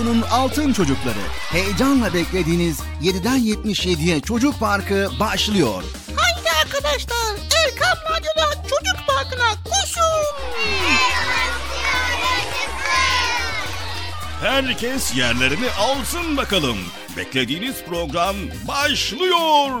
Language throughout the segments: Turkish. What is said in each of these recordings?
Radyo'nun Altın Çocukları. Heyecanla beklediğiniz 7'den 77'ye Çocuk Parkı başlıyor. Haydi arkadaşlar Erkam Radyo'da Çocuk Parkı'na koşun. Herkes yerlerini alsın bakalım. Beklediğiniz program başlıyor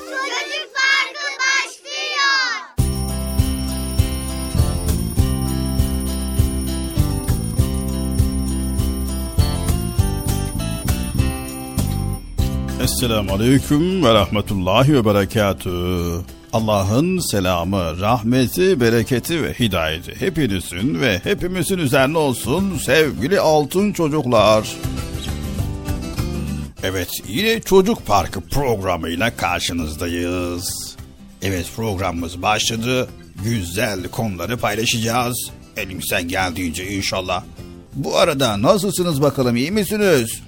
Esselamu Aleyküm ve Rahmetullahi ve Berekatü. Allah'ın selamı, rahmeti, bereketi ve hidayeti hepinizin ve hepimizin üzerine olsun sevgili altın çocuklar. Evet yine Çocuk Parkı programıyla karşınızdayız. Evet programımız başladı. Güzel konuları paylaşacağız. Elimizden geldiğince inşallah. Bu arada nasılsınız bakalım iyi misiniz?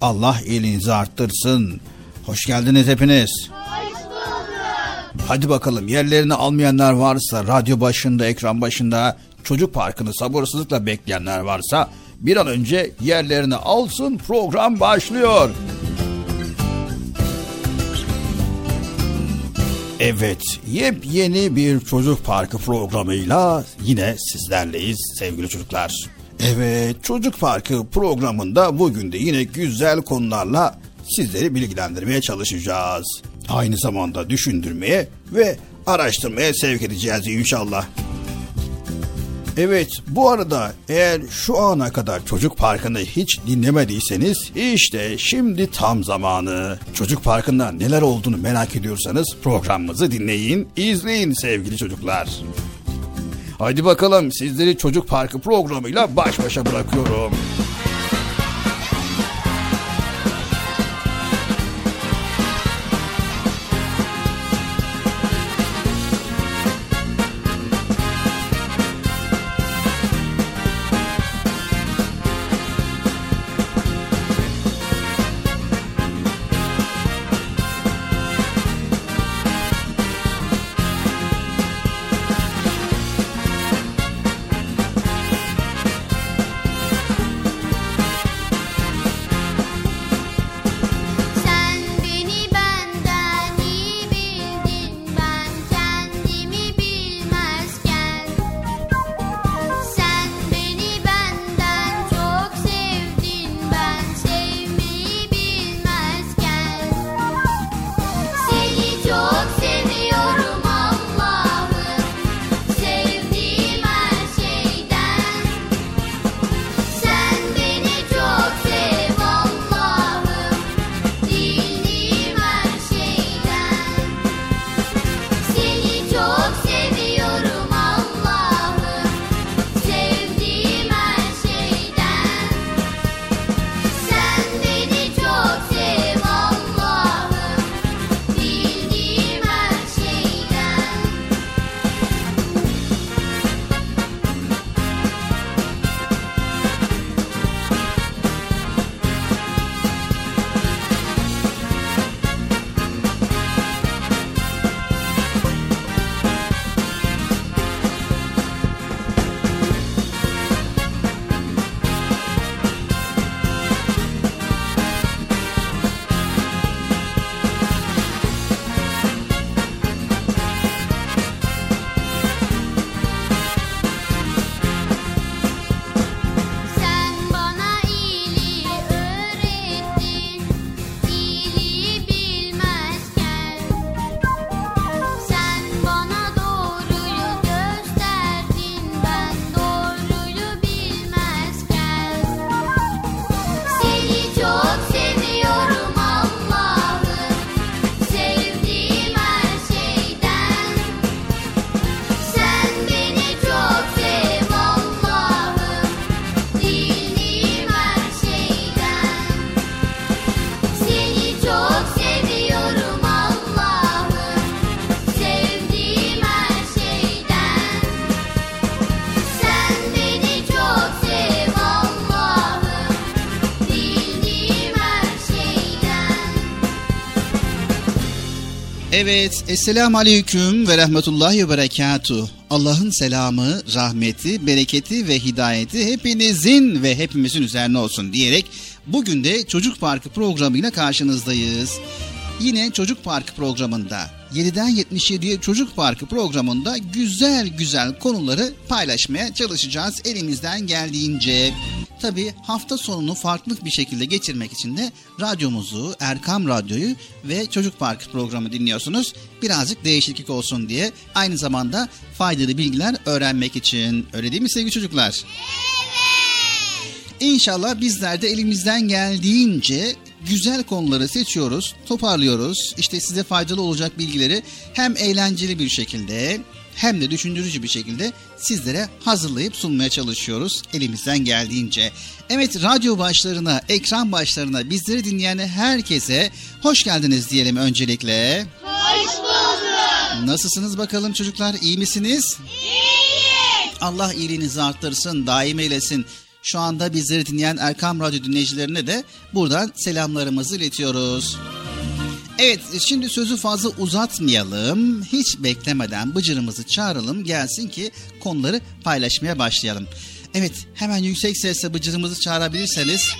Allah iyiliğinizi arttırsın. Hoş geldiniz hepiniz. Hoş bulduk. Hadi bakalım yerlerini almayanlar varsa radyo başında, ekran başında çocuk parkını sabırsızlıkla bekleyenler varsa bir an önce yerlerini alsın program başlıyor. Evet, yepyeni bir çocuk parkı programıyla yine sizlerleyiz sevgili çocuklar. Evet Çocuk Parkı programında bugün de yine güzel konularla sizleri bilgilendirmeye çalışacağız. Aynı zamanda düşündürmeye ve araştırmaya sevk edeceğiz inşallah. Evet bu arada eğer şu ana kadar Çocuk Parkı'nı hiç dinlemediyseniz işte şimdi tam zamanı. Çocuk Parkı'nda neler olduğunu merak ediyorsanız programımızı dinleyin, izleyin sevgili çocuklar. Hadi bakalım sizleri Çocuk Parkı programıyla baş başa bırakıyorum. Evet, Esselamu Aleyküm ve Rahmetullahi ve Berekatuhu. Allah'ın selamı, rahmeti, bereketi ve hidayeti hepinizin ve hepimizin üzerine olsun diyerek bugün de Çocuk Parkı programıyla karşınızdayız. Yine Çocuk Parkı programında 7'den 77'ye Çocuk Parkı programında güzel güzel konuları paylaşmaya çalışacağız elimizden geldiğince. Tabi hafta sonunu farklı bir şekilde geçirmek için de radyomuzu, Erkam Radyo'yu ve Çocuk Parkı programı dinliyorsunuz. Birazcık değişiklik olsun diye aynı zamanda faydalı bilgiler öğrenmek için. Öyle değil mi sevgili çocuklar? Evet. İnşallah bizler de elimizden geldiğince güzel konuları seçiyoruz, toparlıyoruz. İşte size faydalı olacak bilgileri hem eğlenceli bir şekilde hem de düşündürücü bir şekilde sizlere hazırlayıp sunmaya çalışıyoruz elimizden geldiğince. Evet radyo başlarına, ekran başlarına bizleri dinleyen herkese hoş geldiniz diyelim öncelikle. Hoş bulduk. Nasılsınız bakalım çocuklar iyi misiniz? İyiyiz. Allah iyiliğinizi arttırsın, daim eylesin. Şu anda bizleri dinleyen Erkam Radyo dinleyicilerine de buradan selamlarımızı iletiyoruz. Evet şimdi sözü fazla uzatmayalım. Hiç beklemeden bıcırımızı çağıralım gelsin ki konuları paylaşmaya başlayalım. Evet hemen yüksek sesle bıcırımızı çağırabilirseniz.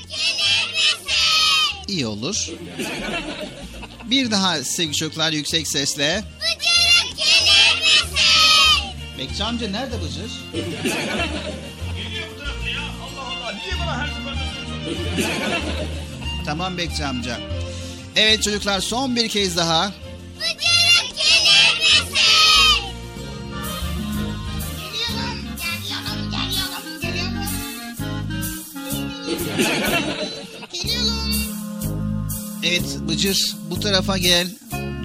İyi olur. Bir daha sevgili çocuklar yüksek sesle. Bıcırım gelir misin? Bekçi amca nerede bıcır? Geliyor bu tarafta ya. Allah Allah niye bana her seferinde Tamam Bekçi amca. Evet çocuklar son bir kez daha. Bıcırık gelir misin? Geliyorum, geliyorum, Evet Bıcır bu tarafa gel.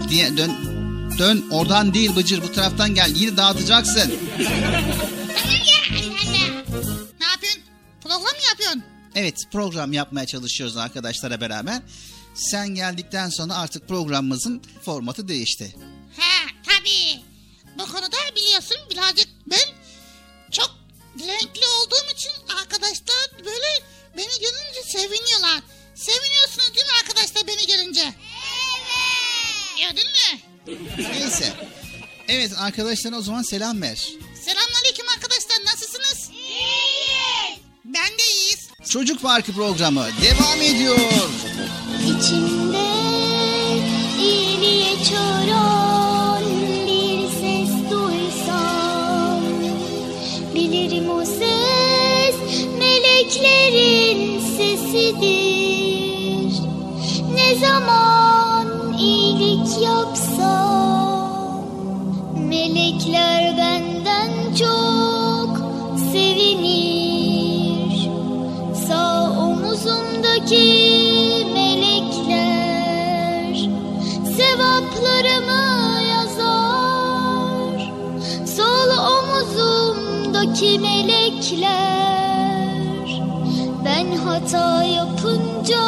Diye, dön, dön oradan değil Bıcır bu taraftan gel. Yine dağıtacaksın. ne yapıyorsun? Program mı yapıyorsun? Evet program yapmaya çalışıyoruz arkadaşlara beraber. Sen geldikten sonra artık programımızın formatı değişti. Ha tabii. Bu konuda biliyorsun birazcık ben çok renkli olduğum için arkadaşlar böyle beni görünce seviniyorlar. Seviniyorsunuz değil mi arkadaşlar beni görünce? Evet. Gördün mü? Neyse. Evet arkadaşlar o zaman selam ver. Selamünaleyküm arkadaşlar nasılsınız? İyiyiz. Ben de iyiyiz. Çocuk Parkı programı devam ediyor. İçimde iyiliğe çoran bir ses duysam Bilirim o ses meleklerin sesidir Ne zaman iyilik yapsam Melekler benden çok omzumdaki melekler sevaplarımı yazar. Sol omzumdaki melekler ben hata yapınca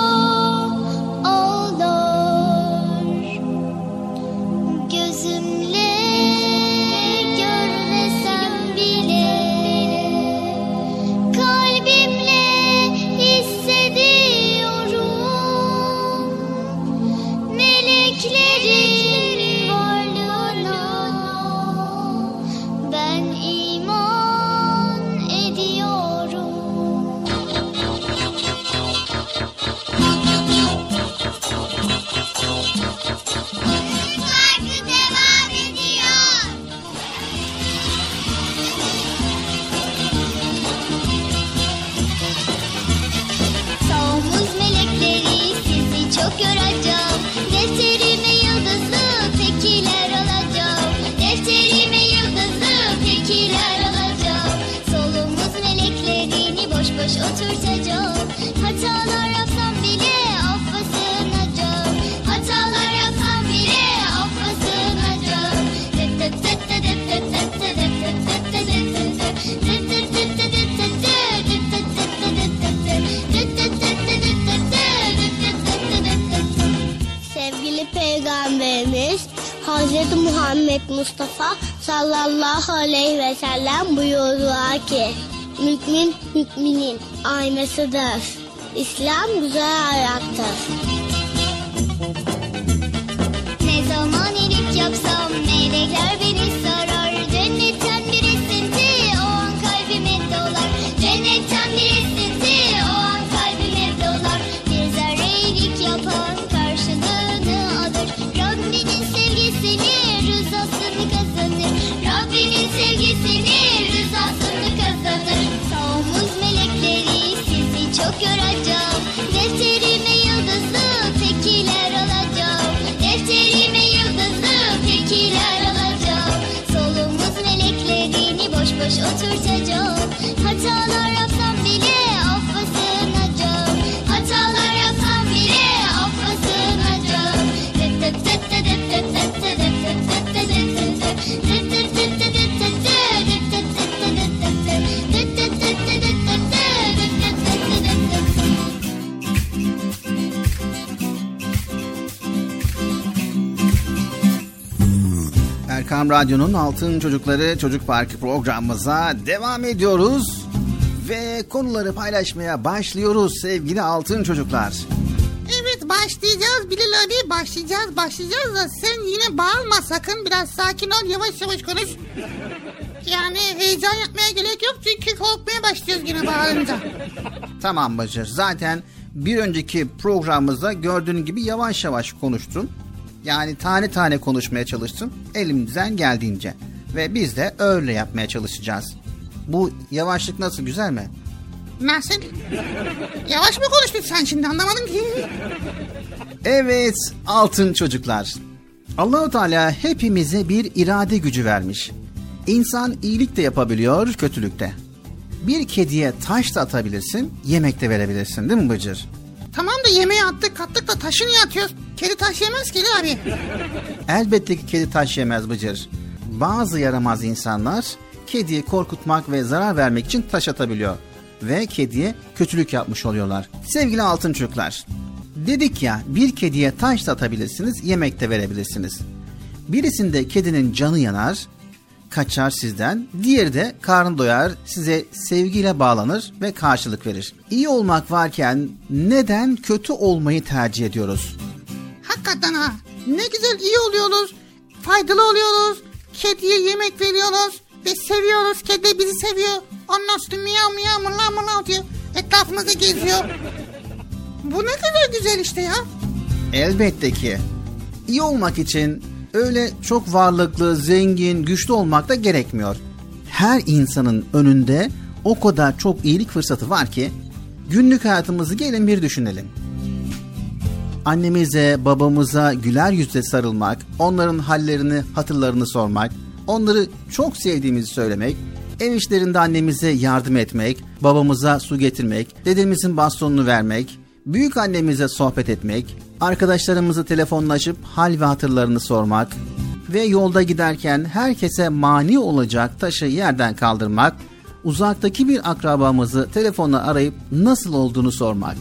ağlar. Gözüm hükmün hükmünün aynasıdır. İslam güzel ayaktır. Radyo'nun Altın Çocukları Çocuk Parkı programımıza devam ediyoruz. Ve konuları paylaşmaya başlıyoruz sevgili altın çocuklar. Evet başlayacağız Bilal abi başlayacağız başlayacağız da sen yine bağırma sakın biraz sakin ol yavaş yavaş konuş. Yani heyecan yapmaya gerek yok çünkü korkmaya başlıyoruz yine bağırınca. Tamam Bacır. Zaten bir önceki programımızda gördüğün gibi yavaş yavaş konuştun. Yani tane tane konuşmaya çalıştın. Elimizden geldiğince. Ve biz de öyle yapmaya çalışacağız. Bu yavaşlık nasıl güzel mi? Nasıl? Yavaş mı konuştun sen şimdi anlamadım ki. Evet altın çocuklar. Allahu Teala hepimize bir irade gücü vermiş. İnsan iyilik de yapabiliyor, kötülük de. Bir kediye taş da atabilirsin, yemek de verebilirsin değil mi Bıcır? Tamam da yemeği attık kattık da taşı niye atıyoruz? Kedi taş yemez ki abi. Elbette ki kedi taş yemez Bıcır. Bazı yaramaz insanlar kediyi korkutmak ve zarar vermek için taş atabiliyor. Ve kediye kötülük yapmış oluyorlar. Sevgili altın çocuklar, dedik ya bir kediye taş da atabilirsiniz, yemek de verebilirsiniz. Birisinde kedinin canı yanar, kaçar sizden, diğeri de karnı doyar, size sevgiyle bağlanır ve karşılık verir. İyi olmak varken neden kötü olmayı tercih ediyoruz? Hakikaten ha. Ne güzel iyi oluyoruz. Faydalı oluyoruz. Kediye yemek veriyoruz. Ve seviyoruz. Kedi bizi seviyor. Ondan sonra miyav miyav mırlav mırlav diyor. Etrafımızda geziyor. Bu ne kadar güzel işte ya. Elbette ki. İyi olmak için öyle çok varlıklı, zengin, güçlü olmak da gerekmiyor. Her insanın önünde o kadar çok iyilik fırsatı var ki günlük hayatımızı gelin bir düşünelim. Annemize, babamıza güler yüzle sarılmak, onların hallerini, hatırlarını sormak, onları çok sevdiğimizi söylemek, ev işlerinde annemize yardım etmek, babamıza su getirmek, dedemizin bastonunu vermek, büyük annemize sohbet etmek, arkadaşlarımızı telefonlaşıp hal ve hatırlarını sormak ve yolda giderken herkese mani olacak taşı yerden kaldırmak, uzaktaki bir akrabamızı telefonla arayıp nasıl olduğunu sormak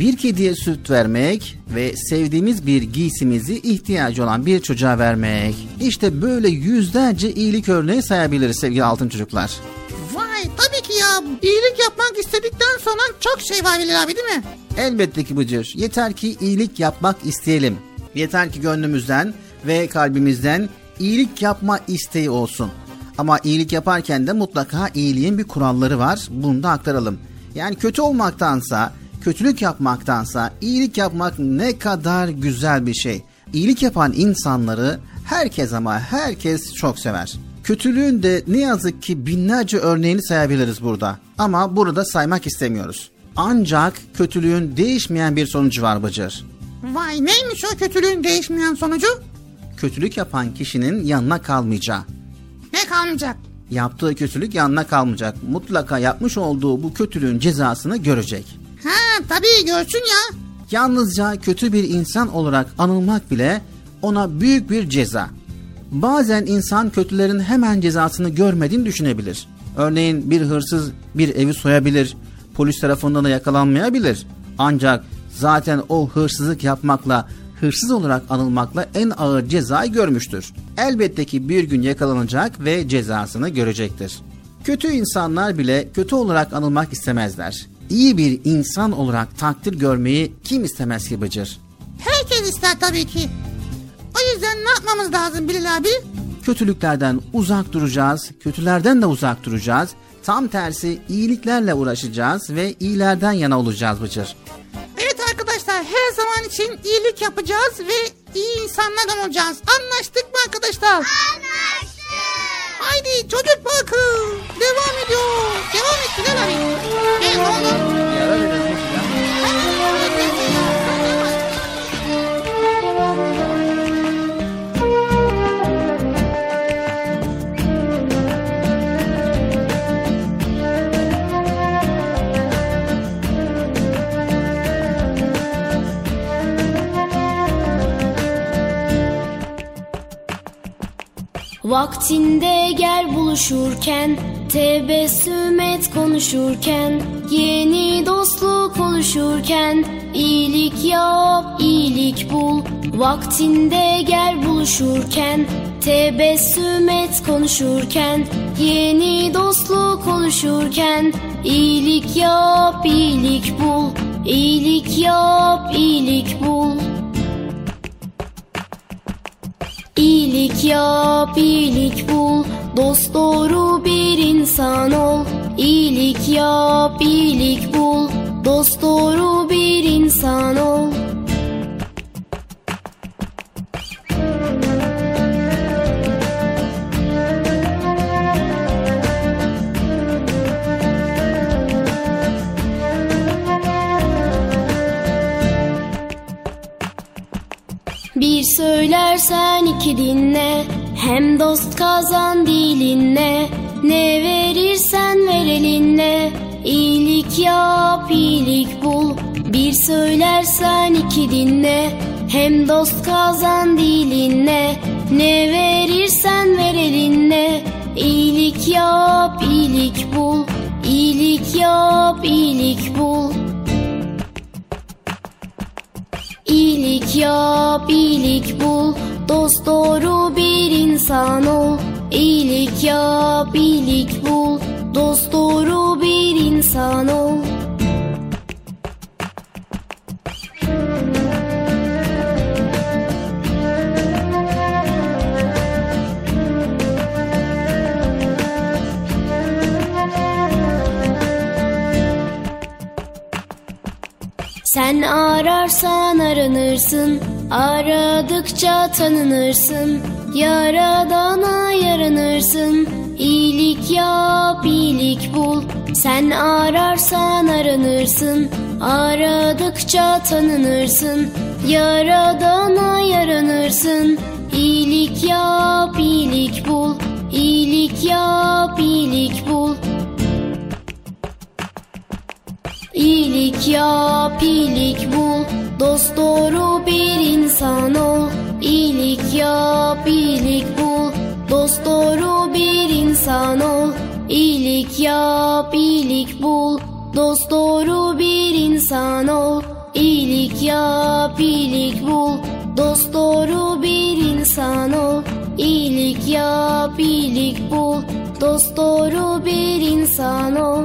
bir kediye süt vermek ve sevdiğimiz bir giysimizi ihtiyacı olan bir çocuğa vermek. İşte böyle yüzlerce iyilik örneği sayabiliriz sevgili altın çocuklar. Vay tabii ki ya. İyilik yapmak istedikten sonra çok şey var Bilal abi değil mi? Elbette ki Bıcır. Yeter ki iyilik yapmak isteyelim. Yeter ki gönlümüzden ve kalbimizden iyilik yapma isteği olsun. Ama iyilik yaparken de mutlaka iyiliğin bir kuralları var. Bunu da aktaralım. Yani kötü olmaktansa, kötülük yapmaktansa iyilik yapmak ne kadar güzel bir şey. İyilik yapan insanları herkes ama herkes çok sever. Kötülüğün de ne yazık ki binlerce örneğini sayabiliriz burada. Ama burada saymak istemiyoruz. Ancak kötülüğün değişmeyen bir sonucu var Bıcır. Vay neymiş o kötülüğün değişmeyen sonucu? Kötülük yapan kişinin yanına kalmayacağı. Ne kalmayacak? Yaptığı kötülük yanına kalmayacak. Mutlaka yapmış olduğu bu kötülüğün cezasını görecek. Tabii görsün ya. Yalnızca kötü bir insan olarak anılmak bile ona büyük bir ceza. Bazen insan kötülerin hemen cezasını görmediğini düşünebilir. Örneğin bir hırsız bir evi soyabilir, polis tarafından da yakalanmayabilir. Ancak zaten o hırsızlık yapmakla, hırsız olarak anılmakla en ağır cezayı görmüştür. Elbette ki bir gün yakalanacak ve cezasını görecektir. Kötü insanlar bile kötü olarak anılmak istemezler. İyi bir insan olarak takdir görmeyi kim istemez ki Bıcır? Herkes ister tabii ki. O yüzden ne yapmamız lazım Bilal abi? Kötülüklerden uzak duracağız, kötülerden de uzak duracağız. Tam tersi iyiliklerle uğraşacağız ve iyilerden yana olacağız Bıcır. Evet arkadaşlar her zaman için iyilik yapacağız ve iyi insanlardan olacağız. Anlaştık mı arkadaşlar? Anlaştık. Haydi çocuk bakın. Devam ediyor. Devam et Bilal abi. Evet oğlum. Vaktinde gel buluşurken Tebessüm et konuşurken Yeni dostluk oluşurken iyilik yap, iyilik bul. Vaktinde gel buluşurken Tebessüm et konuşurken Yeni dostluk oluşurken iyilik yap, iyilik bul. İyilik yap, iyilik bul İyilik yap, iyilik bul, dost doğru bir insan ol. İyilik yap, iyilik bul, dost doğru bir insan ol. Bir söylersen iki dinle Hem dost kazan dilinle. Ne verirsen ver elinle İyilik yap iyilik bul. Bir söylersen iki dinle Hem dost kazan dilinle. Ne verirsen ver elinle İyilik yap iyilik bul. İyilik yap iyilik bul İyilik yap, iyilik bul, dost doğru bir insan ol. İyilik yap, iyilik bul, dost doğru bir insan ol. Sen ararsan aranırsın, aradıkça tanınırsın. Yaradana yaranırsın, iyilik yap, iyilik bul. Sen ararsan aranırsın, aradıkça tanınırsın. Yaradana yaranırsın, iyilik yap, iyilik bul. İyilik yap, iyilik bul. İyilik yap, iyilik bul, dost doğru bir insan ol. İyilik yap, iyilik bul, dost doğru bir insan ol. İyilik yap, iyilik bul, dost doğru bir insan ol. İyilik yap, iyilik bul, dost doğru bir insan ol. İyilik yap, iyilik bul, dost doğru bir insan ol.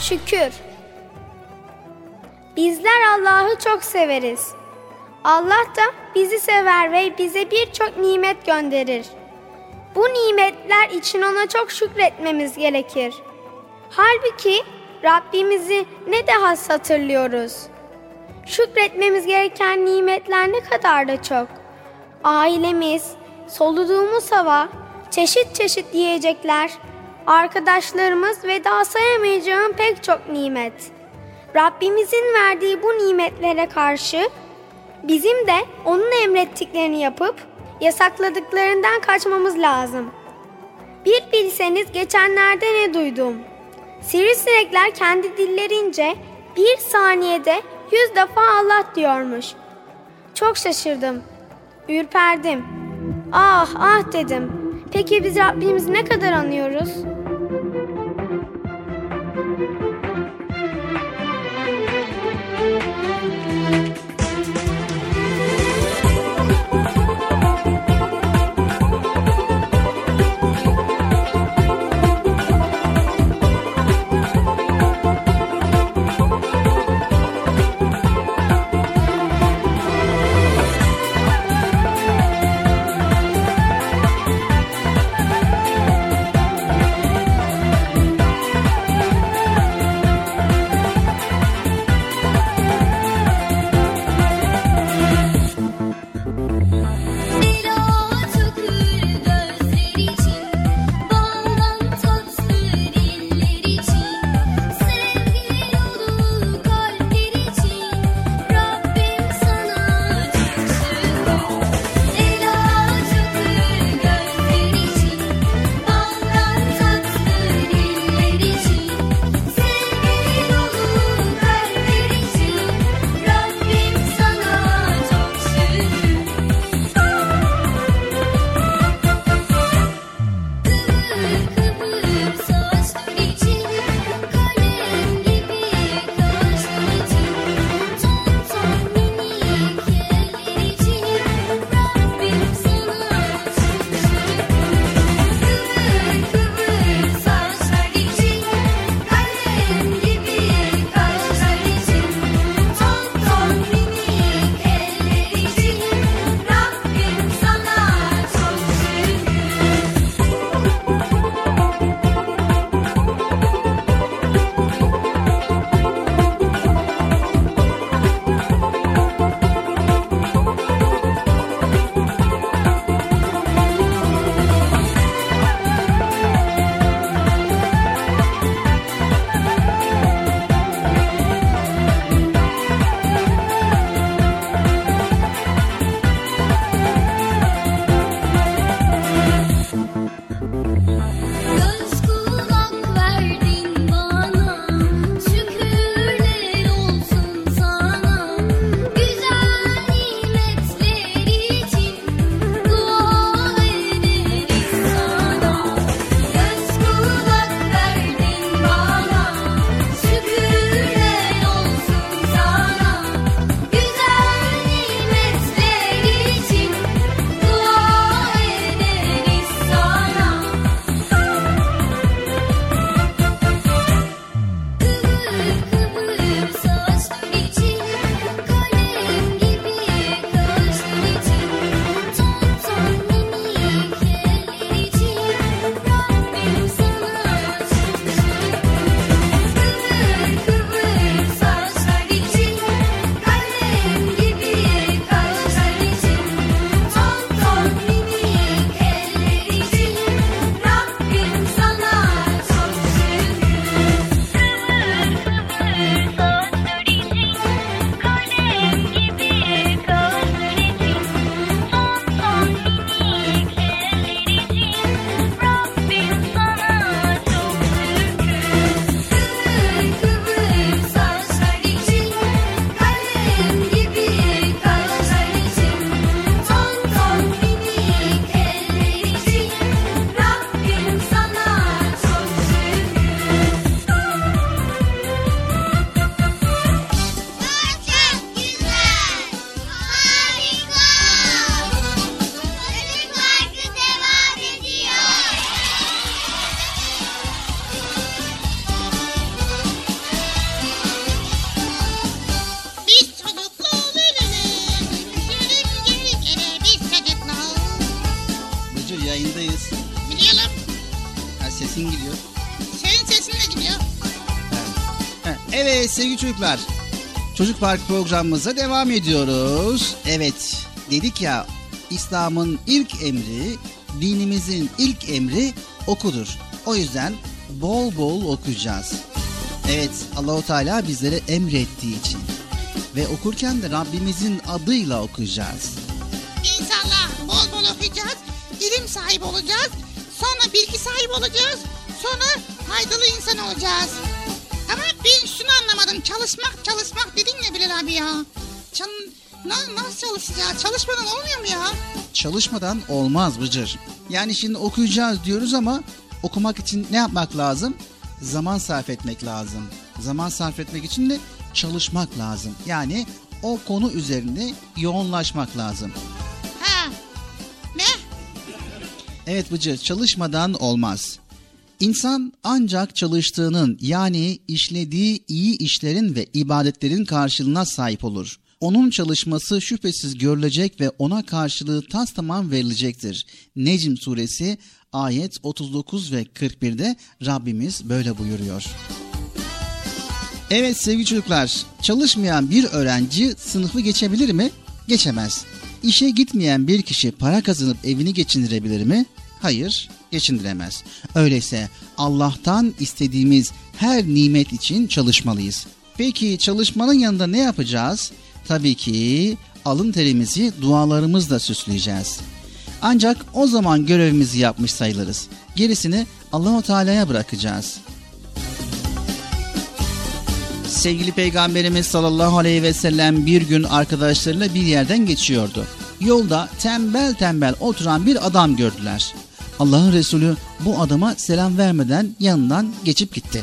Şükür. Bizler Allah'ı çok severiz. Allah da bizi sever ve bize birçok nimet gönderir. Bu nimetler için ona çok şükretmemiz gerekir. Halbuki Rabbimizi ne de has hatırlıyoruz. Şükretmemiz gereken nimetler ne kadar da çok. Ailemiz, soluduğumuz hava, çeşit çeşit yiyecekler, arkadaşlarımız ve daha sayamayacağım pek çok nimet. Rabbimizin verdiği bu nimetlere karşı bizim de onun emrettiklerini yapıp yasakladıklarından kaçmamız lazım. Bir bilseniz geçenlerde ne duydum. Sivrisinekler kendi dillerince bir saniyede yüz defa Allah diyormuş. Çok şaşırdım. Ürperdim. Ah ah dedim. Peki biz Rabbimizi ne kadar anıyoruz? Evet çocuklar. Çocuk Park programımıza devam ediyoruz. Evet dedik ya İslam'ın ilk emri, dinimizin ilk emri okudur. O yüzden bol bol okuyacağız. Evet Allahu Teala bizlere emrettiği için ve okurken de Rabbimizin adıyla okuyacağız. İnşallah bol bol okuyacağız, ilim sahibi olacağız, sonra bilgi sahibi olacağız, sonra faydalı insan olacağız. Anlamadım, çalışmak çalışmak dedin ya Bilal abi ya. Çal na- nasıl çalışacağız? Çalışmadan olmuyor mu ya? Çalışmadan olmaz Bıcır. Yani şimdi okuyacağız diyoruz ama okumak için ne yapmak lazım? Zaman sarf etmek lazım. Zaman sarf etmek için de çalışmak lazım. Yani o konu üzerinde yoğunlaşmak lazım. Ha. Ne? Evet Bıcır çalışmadan olmaz. İnsan ancak çalıştığının yani işlediği iyi işlerin ve ibadetlerin karşılığına sahip olur. Onun çalışması şüphesiz görülecek ve ona karşılığı tas tamam verilecektir. Necm suresi ayet 39 ve 41'de Rabbimiz böyle buyuruyor. Evet sevgili çocuklar, çalışmayan bir öğrenci sınıfı geçebilir mi? Geçemez. İşe gitmeyen bir kişi para kazanıp evini geçindirebilir mi? Hayır, geçindiremez. Öyleyse Allah'tan istediğimiz her nimet için çalışmalıyız. Peki çalışmanın yanında ne yapacağız? Tabii ki alın terimizi dualarımızla süsleyeceğiz. Ancak o zaman görevimizi yapmış sayılırız. Gerisini Allahu Teala'ya bırakacağız. Sevgili Peygamberimiz sallallahu aleyhi ve sellem bir gün arkadaşlarıyla bir yerden geçiyordu. Yolda tembel tembel oturan bir adam gördüler. Allah'ın Resulü bu adama selam vermeden yanından geçip gitti.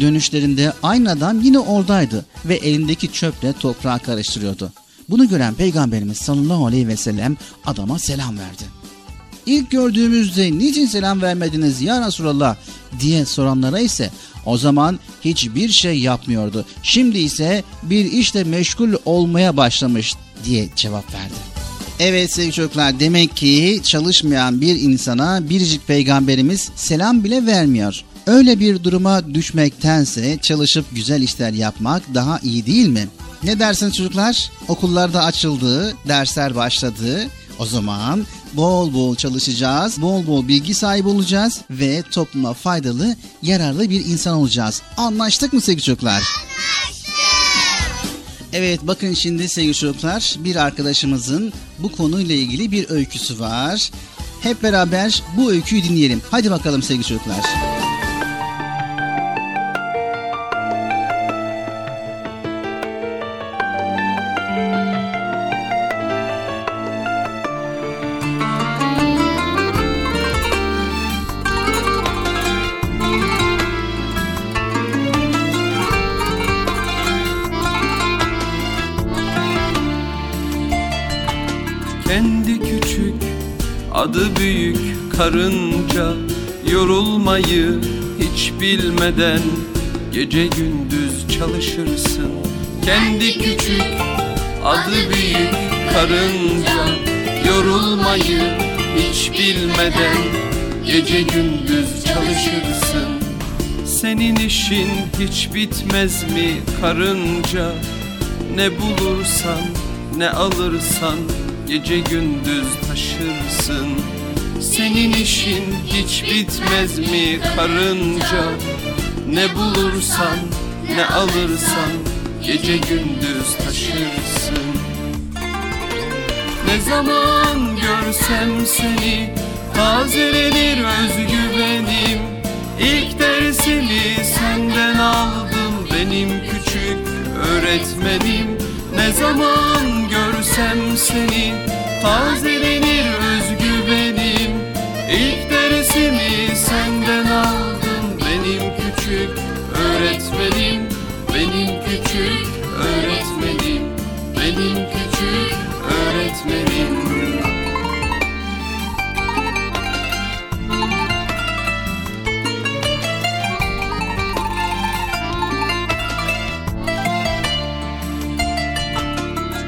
Dönüşlerinde aynı adam yine oradaydı ve elindeki çöple toprağı karıştırıyordu. Bunu gören Peygamberimiz sallallahu aleyhi ve sellem adama selam verdi. İlk gördüğümüzde niçin selam vermediniz ya Resulallah diye soranlara ise o zaman hiçbir şey yapmıyordu. Şimdi ise bir işle meşgul olmaya başlamış diye cevap verdi. Evet sevgili çocuklar demek ki çalışmayan bir insana biricik peygamberimiz selam bile vermiyor. Öyle bir duruma düşmektense çalışıp güzel işler yapmak daha iyi değil mi? Ne dersiniz çocuklar? Okullarda açıldı, dersler başladı. O zaman bol bol çalışacağız, bol bol bilgi sahibi olacağız ve topluma faydalı, yararlı bir insan olacağız. Anlaştık mı sevgili çocuklar? Evet bakın şimdi sevgili çocuklar bir arkadaşımızın bu konuyla ilgili bir öyküsü var. Hep beraber bu öyküyü dinleyelim. Hadi bakalım sevgili çocuklar. Kendi büyük karınca Yorulmayı hiç bilmeden Gece gündüz çalışırsın. Kendi küçük adı büyük karınca Yorulmayı hiç bilmeden Gece gündüz çalışırsın. Senin işin hiç bitmez mi karınca? Ne bulursan ne alırsan Gece gündüz taşırsın Senin işin hiç bitmez mi karınca? Ne bulursan ne alırsan Gece gündüz taşırsın. Ne zaman görsem seni Tazelenir özgüvenim. İlk dersimi senden aldım Benim küçük öğretmenim. Ne zaman görsem seni tazelenir özgüvenim İlk dersimi senden aldım. Benim küçük öğretmenim Benim küçük öğretmenim Benim küçük öğretmenim.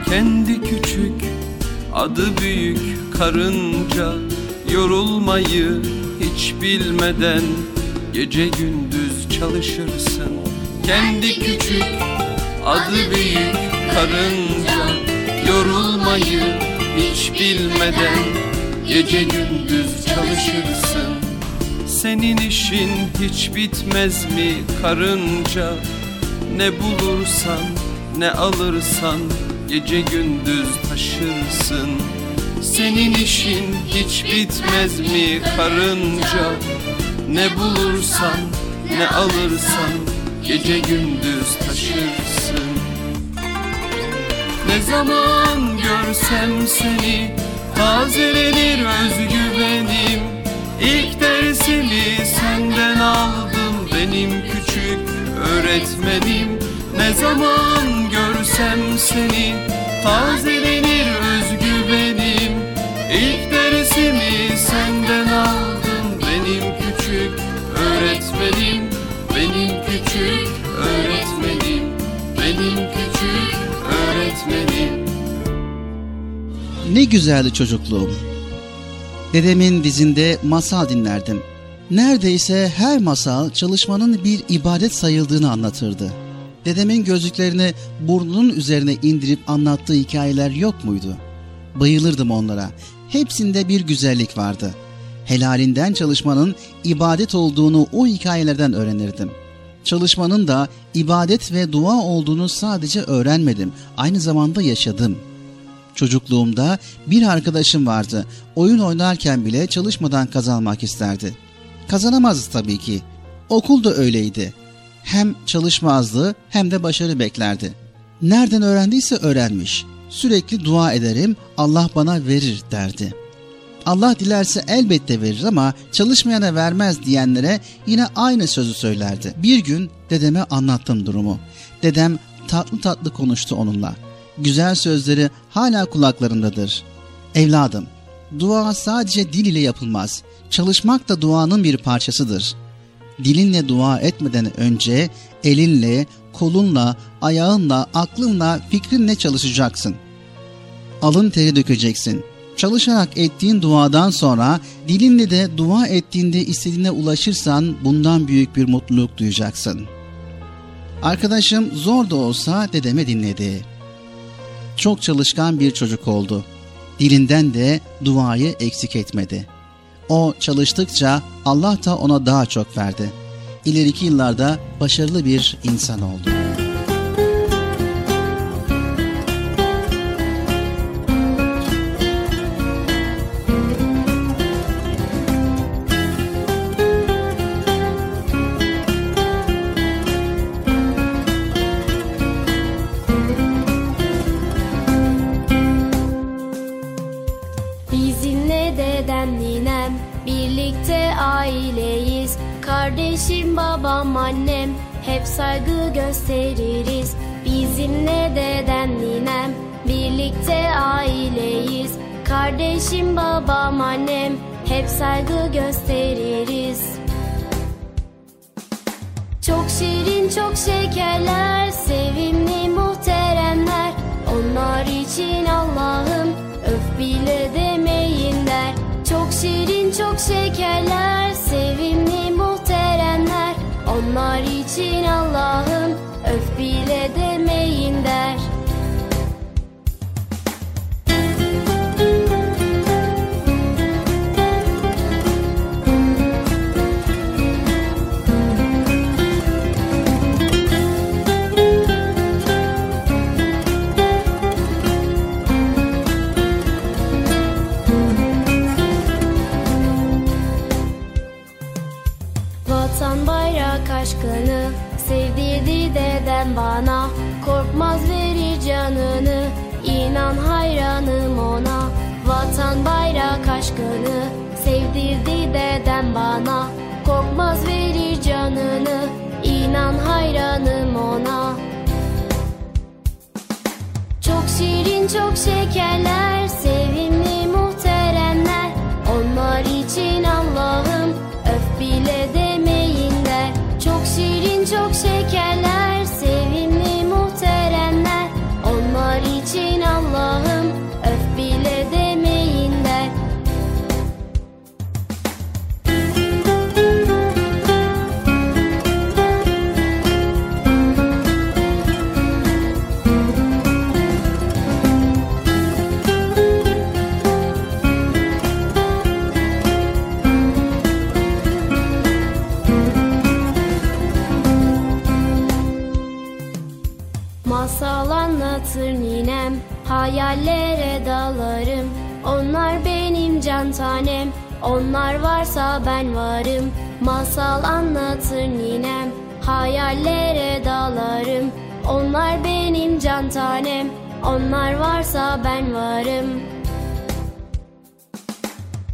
Kendi küçük adı büyük karınca Yorulmayı hiç bilmeden Gece gündüz çalışırsın. Kendi küçük adı büyük karınca. Yorulmayı hiç bilmeden Gece gündüz çalışırsın. Senin işin hiç bitmez mi karınca? Ne bulursan ne alırsan Gece gündüz taşırsın Senin işin hiç bitmez mi karınca? Ne bulursan ne alırsan Gece gündüz taşırsın. Ne zaman görsem seni Tazelenir özgüvenim. İlk dersimi senden aldım Benim küçük öğretmenim. Ne zaman görsem seni Tazelenir özgüvenim İlk dersimi senden aldım Benim küçük öğretmenim Benim küçük öğretmenim Benim küçük öğretmenim Ne güzeldi çocukluğum. Dedemin dizinde masal dinlerdim. Neredeyse her masal çalışmanın bir ibadet sayıldığını anlatırdı. Dedemin gözlüklerini burnunun üzerine indirip anlattığı hikayeler yok muydu? Bayılırdım onlara. Hepsinde bir güzellik vardı. Helalinden çalışmanın ibadet olduğunu o hikayelerden öğrenirdim. Çalışmanın da ibadet ve dua olduğunu sadece öğrenmedim, aynı zamanda yaşadım.'' Çocukluğumda bir arkadaşım vardı. Oyun oynarken bile çalışmadan kazanmak isterdi. Kazanamazdı tabii ki. Okul da öyleydi. Hem çalışmazdı hem de başarı beklerdi. Nereden öğrendiyse öğrenmiş. Sürekli dua ederim, Allah bana verir derdi. Allah dilerse elbette verir ama çalışmayana vermez diyenlere yine aynı sözü söylerdi. Bir gün dedeme anlattım durumu. Dedem tatlı tatlı konuştu onunla güzel sözleri hala kulaklarındadır. Evladım, dua sadece dil ile yapılmaz. Çalışmak da duanın bir parçasıdır. Dilinle dua etmeden önce elinle, kolunla, ayağınla, aklınla, fikrinle çalışacaksın. Alın teri dökeceksin. Çalışarak ettiğin duadan sonra dilinle de dua ettiğinde istediğine ulaşırsan bundan büyük bir mutluluk duyacaksın. Arkadaşım zor da olsa dedeme dinledi çok çalışkan bir çocuk oldu. Dilinden de duayı eksik etmedi. O çalıştıkça Allah da ona daha çok verdi. İleriki yıllarda başarılı bir insan oldu. Hep saygı gösteririz. Bizimle dedem ninem birlikte aileyiz. Kardeşim babam annem hep saygı gösteririz. Çok şirin çok şekerler sevimli muhteremler. Onlar için Allah'ım öf bile demeyin der Çok şirin çok şekerler sevimli muhteremler Onlar için Allah'ım öf bile demeyin der aşkını sevdirdi dedem bana. Korkmaz verir canını inan hayranım ona. Çok şirin çok şekerler sevimli muhteremler. Onlar için Onlar varsa ben varım. Masal anlatır ninem. Hayallere dalarım. Onlar benim can tanem. Onlar varsa ben varım.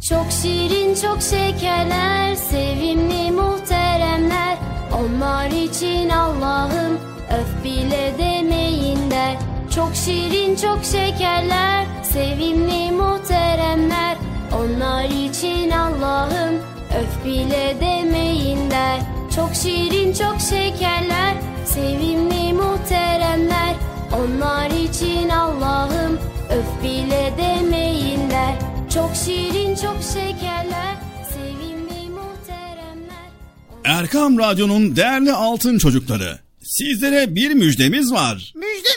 Çok şirin çok şekerler Sevimli muhteremler. Onlar için Allah'ım Öf bile demeyin der. Çok şirin çok şekerler Sevimli muhteremler Onlar için Allah'ım Öf bile demeyin der Çok şirin çok şekerler Sevimli muhteremler Onlar için Allah'ım Öf bile demeyin der Çok şirin çok şekerler Sevimli muhteremler Erkam Radyo'nun değerli altın çocukları. Sizlere bir müjdemiz var. Müjde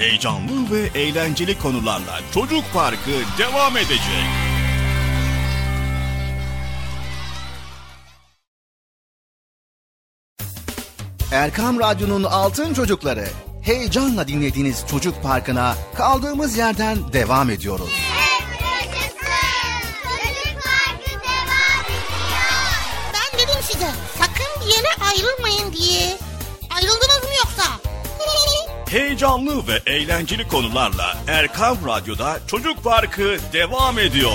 Heyecanlı ve eğlenceli konularla Çocuk Parkı devam edecek. Erkam Radyo'nun Altın Çocukları heyecanla dinlediğiniz Çocuk Parkı'na kaldığımız yerden devam ediyoruz. Ben dedim size sakın bir yere ayrılmayın diye. Heyecanlı ve eğlenceli konularla Erkam Radyo'da Çocuk Parkı devam ediyor.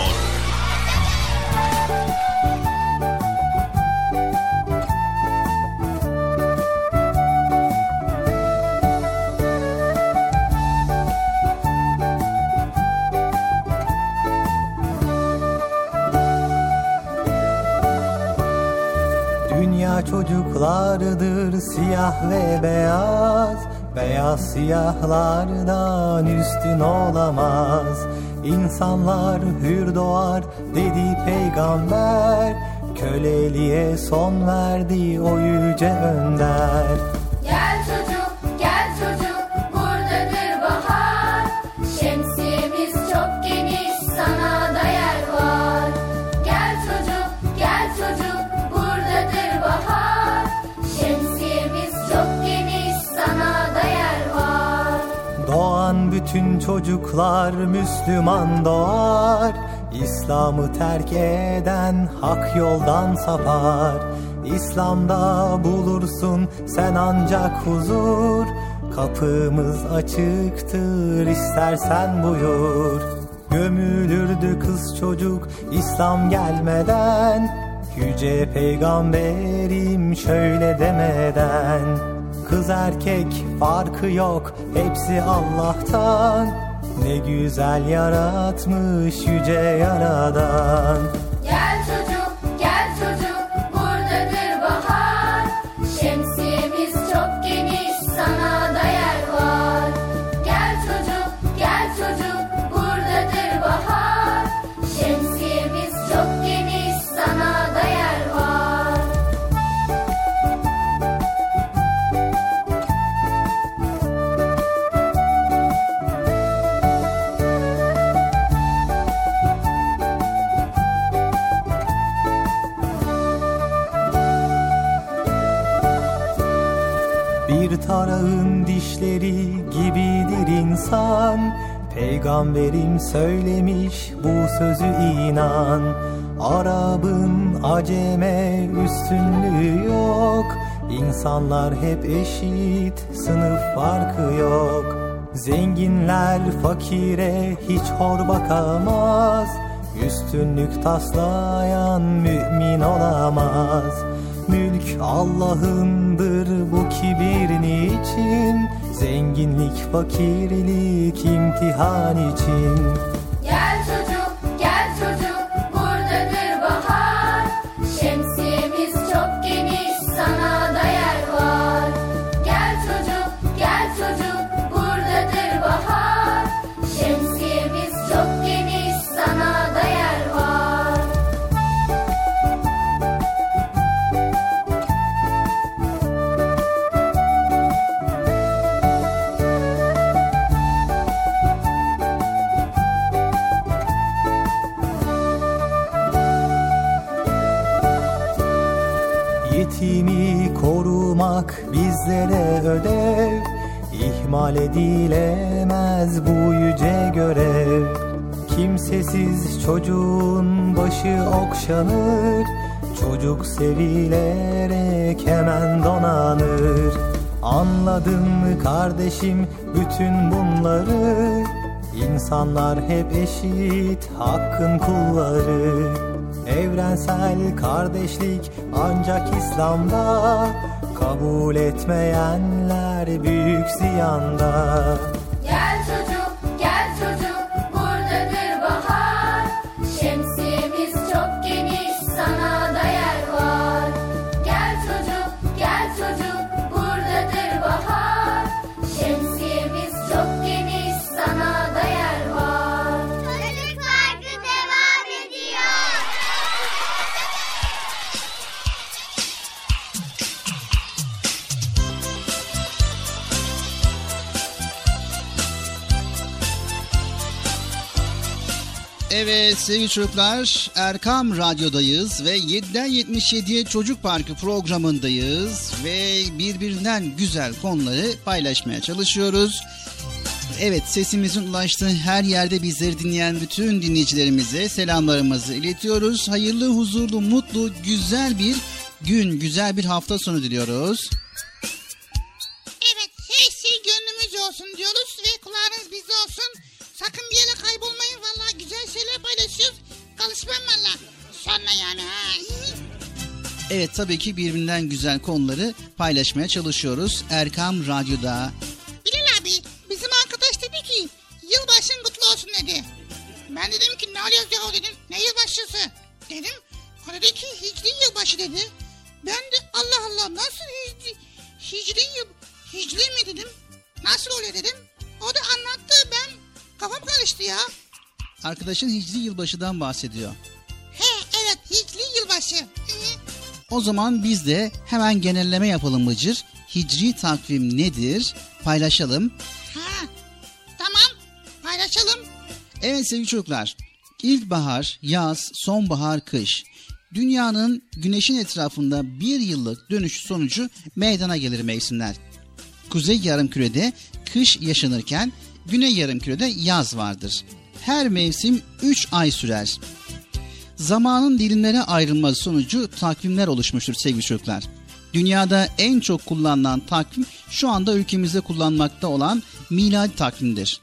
Dünya çocuklardır siyah ve beyaz Beyaz siyahlardan üstün olamaz. İnsanlar hür doğar dedi peygamber. Köleliğe son verdi o yüce önder bütün çocuklar Müslüman doğar. İslam'ı terk eden hak yoldan sapar. İslam'da bulursun sen ancak huzur. Kapımız açıktır istersen buyur. Gömülürdü kız çocuk İslam gelmeden. Yüce peygamberim şöyle demeden Kız erkek farkı yok hepsi Allah'tan. Ne güzel yaratmış yüce yaradan. Gel çocuk, Arağın dişleri gibidir insan. Peygamberim söylemiş bu sözü inan. Arabın aceme üstünlüğü yok. İnsanlar hep eşit sınıf farkı yok. Zenginler fakire hiç hor bakamaz. Üstünlük taslayan mümin olamaz Mülk Allah'ındır bu kibir niçin Zenginlik fakirlik imtihan için çocuğun başı okşanır Çocuk sevilerek hemen donanır. Anladın mı kardeşim bütün bunları İnsanlar hep eşit hakkın kulları. Evrensel kardeşlik ancak İslam'da Kabul etmeyenler büyük ziyanda sevgili çocuklar Erkam Radyo'dayız ve 7'den 77'ye Çocuk Parkı programındayız ve birbirinden güzel konuları paylaşmaya çalışıyoruz. Evet sesimizin ulaştığı her yerde bizleri dinleyen bütün dinleyicilerimize selamlarımızı iletiyoruz. Hayırlı, huzurlu, mutlu, güzel bir gün, güzel bir hafta sonu diliyoruz. Kalışmam valla. Sonra yani ha. Evet tabii ki birbirinden güzel konuları paylaşmaya çalışıyoruz. Erkam Radyo'da. Bilal abi bizim arkadaş dedi ki yılbaşın kutlu olsun dedi. Ben dedim ki ne oluyor ya dedim. Ne yılbaşısı? Dedim. O dedi ki hicri yılbaşı dedi. Ben de Allah Allah nasıl hicri, hicri yıl, hicri mi dedim. Nasıl oluyor dedim. O da anlattı ben kafam karıştı ya. Arkadaşın Hicri yılbaşıdan bahsediyor. He evet hicri yılbaşı. O zaman biz de hemen genelleme yapalım Bıcır. Hicri takvim nedir? Paylaşalım. Ha tamam paylaşalım. Evet sevgili çocuklar. İlkbahar, yaz, sonbahar, kış. Dünyanın güneşin etrafında bir yıllık dönüş sonucu meydana gelir mevsimler. Kuzey yarımkürede kış yaşanırken güney yarımkürede yaz vardır. Her mevsim 3 ay sürer. Zamanın dilimlere ayrılması sonucu takvimler oluşmuştur sevgili çocuklar. Dünyada en çok kullanılan takvim şu anda ülkemizde kullanmakta olan miladi takvimdir.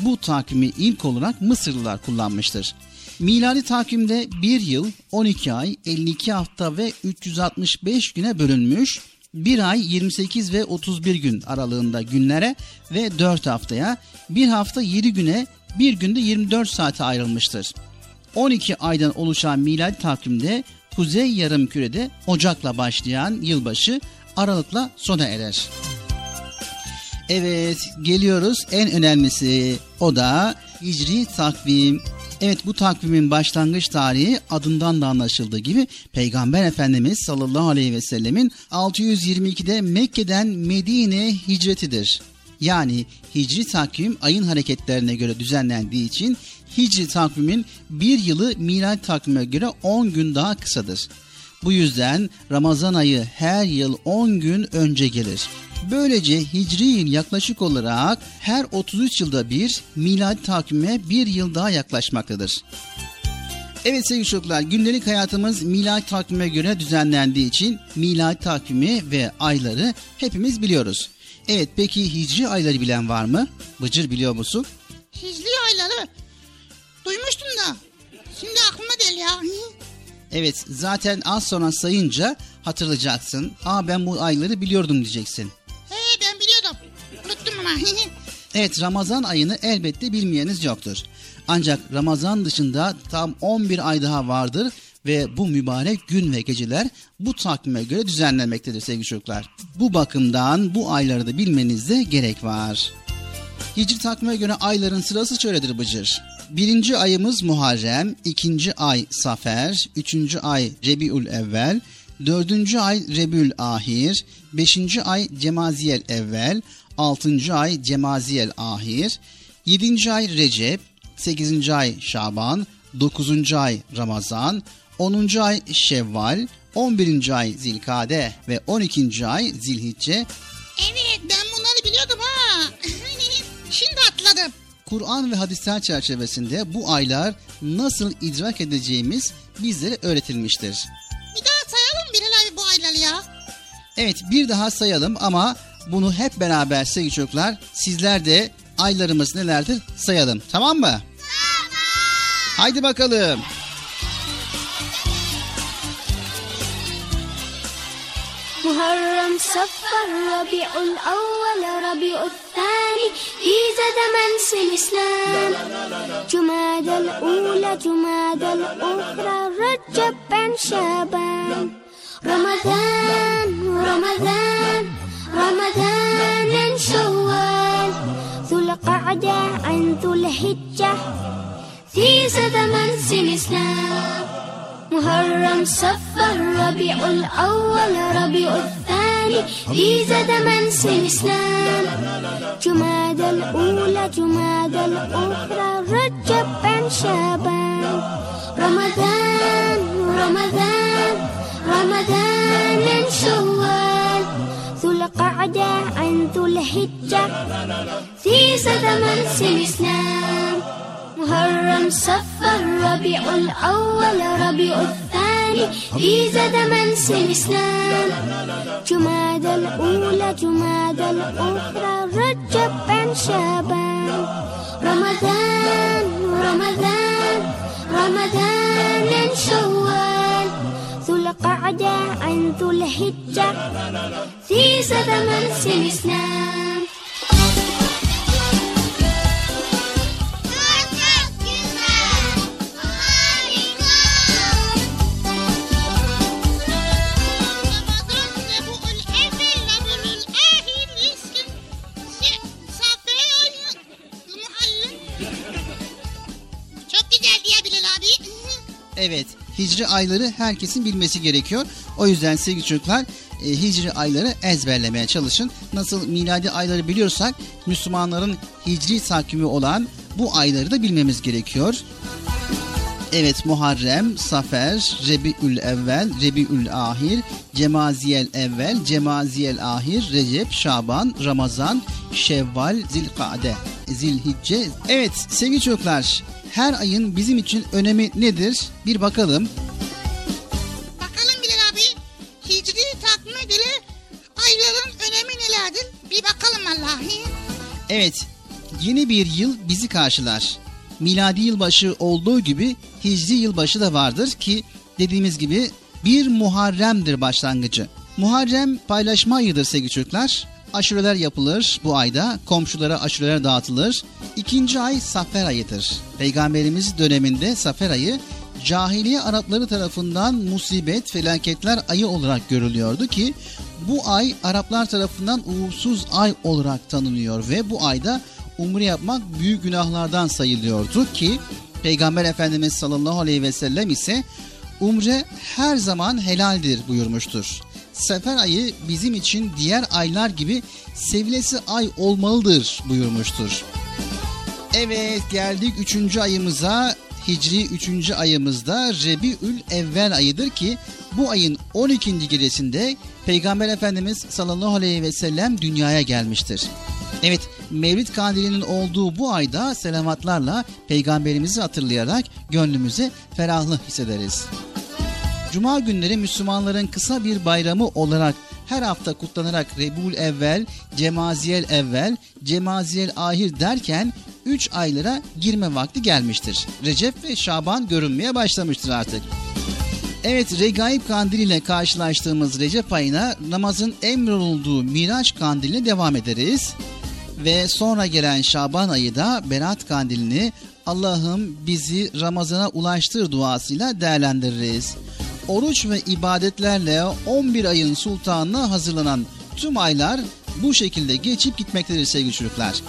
Bu takvimi ilk olarak Mısırlılar kullanmıştır. Miladi takvimde 1 yıl, 12 ay, 52 hafta ve 365 güne bölünmüş. Bir ay 28 ve 31 gün aralığında günlere ve 4 haftaya, bir hafta 7 güne, bir günde 24 saate ayrılmıştır. 12 aydan oluşan miladi takvimde Kuzey Yarımküre'de Ocak'la başlayan yılbaşı Aralık'la sona erer. Evet geliyoruz en önemlisi o da Hicri takvim. Evet bu takvimin başlangıç tarihi adından da anlaşıldığı gibi Peygamber Efendimiz sallallahu aleyhi ve sellemin 622'de Mekke'den Medine hicretidir. Yani hicri takvim ayın hareketlerine göre düzenlendiği için hicri takvimin bir yılı miladi takvime göre 10 gün daha kısadır. Bu yüzden Ramazan ayı her yıl 10 gün önce gelir. Böylece hicri yıl yaklaşık olarak her 33 yılda bir miladi takvime bir yıl daha yaklaşmaktadır. Evet sevgili çocuklar gündelik hayatımız miladi takvime göre düzenlendiği için miladi takvimi ve ayları hepimiz biliyoruz. Evet peki hicri ayları bilen var mı? Bıcır biliyor musun? Hicri ayları. Duymuştum da. Şimdi aklıma değil ya. Evet zaten az sonra sayınca hatırlayacaksın. Aa ben bu ayları biliyordum diyeceksin. He ben biliyordum. Unuttum ama. Evet Ramazan ayını elbette bilmeyeniz yoktur. Ancak Ramazan dışında tam 11 ay daha vardır ve bu mübarek gün ve geceler bu takvime göre düzenlenmektedir sevgili çocuklar. Bu bakımdan bu ayları da bilmenizde gerek var. Hicri takvime göre ayların sırası şöyledir Bıcır. Birinci ayımız Muharrem, ikinci ay Safer, üçüncü ay Rebiül Evvel, dördüncü ay Rebül Ahir, beşinci ay Cemaziyel Evvel, altıncı ay Cemaziyel Ahir, yedinci ay Recep, sekizinci ay Şaban, dokuzuncu ay Ramazan, onuncu ay Şevval, on birinci ay Zilkade ve on ikinci ay Zilhicce evet ben bunları biliyordum ha. Şimdi atladım. Kur'an ve hadisler çerçevesinde bu aylar nasıl idrak edeceğimiz bizlere öğretilmiştir. Bir daha sayalım Bilal abi bu ayları ya. Evet bir daha sayalım ama bunu hep beraber sevgili çocuklar sizler de aylarımız nelerdir sayalım tamam mı? Tamam. Haydi bakalım. محرم صفر ربيع الأول ربيع الثاني في زمن سن إسلام جماد الأولى جماد الأخرى رجب بن شعبان. رمضان رمضان رمضان شوال. ذو القعدة عن ذو الحجة في زمن سن إسلام محرم صفر ربيع الأول ربيع الثاني في زمن سن إسلام جماد الأولى جماد الأخرى رجب بن شعبان. رمضان رمضان رمضان شوال. ذو القعدة عن ذو الحجة في زمن سن إسلام محرم صفر ربيع الأول ربيع الثاني في زمن سن إسلام جماد الأولى جماد الأخرى رجب بن شعبان. رمضان رمضان رمضان شوال. ذو القعدة عن ذو الحجة في زمن سن إسلام Evet hicri ayları herkesin bilmesi gerekiyor. O yüzden sevgili çocuklar e, hicri ayları ezberlemeye çalışın. Nasıl miladi ayları biliyorsak Müslümanların hicri takvimi olan bu ayları da bilmemiz gerekiyor. Evet Muharrem, Safer, Rebiül Evvel, Rebiül Ahir, Cemaziyel Evvel, Cemaziyel Ahir, Recep, Şaban, Ramazan, Şevval, Zilkade, Zilhicce. Evet sevgili çocuklar her ayın bizim için önemi nedir? Bir bakalım. Bakalım Bilal abi. Hicri takvime göre ayların önemi nelerdir? Bir bakalım vallahi. Evet yeni bir yıl bizi karşılar. Miladi yılbaşı olduğu gibi hicri yılbaşı da vardır ki dediğimiz gibi bir Muharrem'dir başlangıcı. Muharrem paylaşma ayıdır sevgili çocuklar. Aşureler yapılır bu ayda. Komşulara aşureler dağıtılır. İkinci ay Safer ayıdır. Peygamberimiz döneminde Safer ayı cahiliye Arapları tarafından musibet, felaketler ayı olarak görülüyordu ki bu ay Araplar tarafından uğursuz ay olarak tanınıyor ve bu ayda umre yapmak büyük günahlardan sayılıyordu ki Peygamber Efendimiz sallallahu aleyhi ve sellem ise umre her zaman helaldir buyurmuştur. Sefer ayı bizim için diğer aylar gibi sevilesi ay olmalıdır buyurmuştur. Evet geldik üçüncü ayımıza Hicri üçüncü ayımızda Rebiül Evvel ayıdır ki bu ayın 12. gecesinde Peygamber Efendimiz sallallahu aleyhi ve sellem dünyaya gelmiştir. Evet Mevlid kandilinin olduğu bu ayda selavatlarla peygamberimizi hatırlayarak gönlümüze ferahlık hissederiz. Cuma günleri Müslümanların kısa bir bayramı olarak her hafta kutlanarak Rebul Evvel, Cemaziyel Evvel, Cemaziyel Ahir derken 3 aylara girme vakti gelmiştir. Recep ve Şaban görünmeye başlamıştır artık. Evet Regaib Kandili ile karşılaştığımız Recep ayına namazın emrolunduğu Miraç Kandili'ne devam ederiz. Ve sonra gelen Şaban ayı da Berat Kandilini Allah'ım bizi Ramazan'a ulaştır duasıyla değerlendiririz. Oruç ve ibadetlerle 11 ayın sultanına hazırlanan tüm aylar bu şekilde geçip gitmektedir sevgili çocuklar.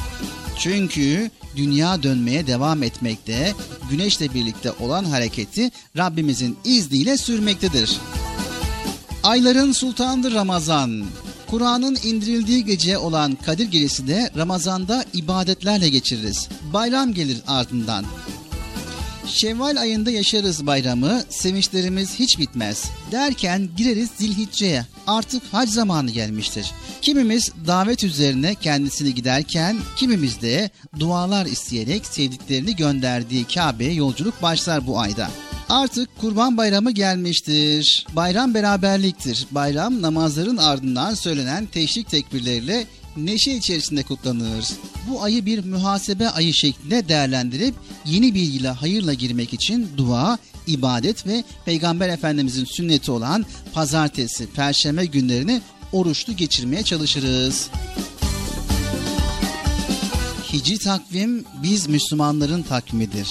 Çünkü dünya dönmeye devam etmekte, güneşle birlikte olan hareketi Rabbimizin izniyle sürmektedir. Ayların sultanıdır Ramazan. Kur'an'ın indirildiği gece olan Kadir Gecesi de Ramazan'da ibadetlerle geçiririz. Bayram gelir ardından. Şevval ayında yaşarız bayramı, sevinçlerimiz hiç bitmez. Derken gireriz zilhicce'ye. Artık hac zamanı gelmiştir. Kimimiz davet üzerine kendisini giderken, kimimiz de dualar isteyerek sevdiklerini gönderdiği Kabe'ye yolculuk başlar bu ayda. Artık Kurban Bayramı gelmiştir. Bayram beraberliktir. Bayram namazların ardından söylenen teşrik tekbirleriyle neşe içerisinde kutlanır. Bu ayı bir muhasebe ayı şeklinde değerlendirip yeni bilgiyle hayırla girmek için dua, ibadet ve Peygamber Efendimizin sünneti olan pazartesi, perşembe günlerini oruçlu geçirmeye çalışırız. Hicri takvim biz Müslümanların takvimidir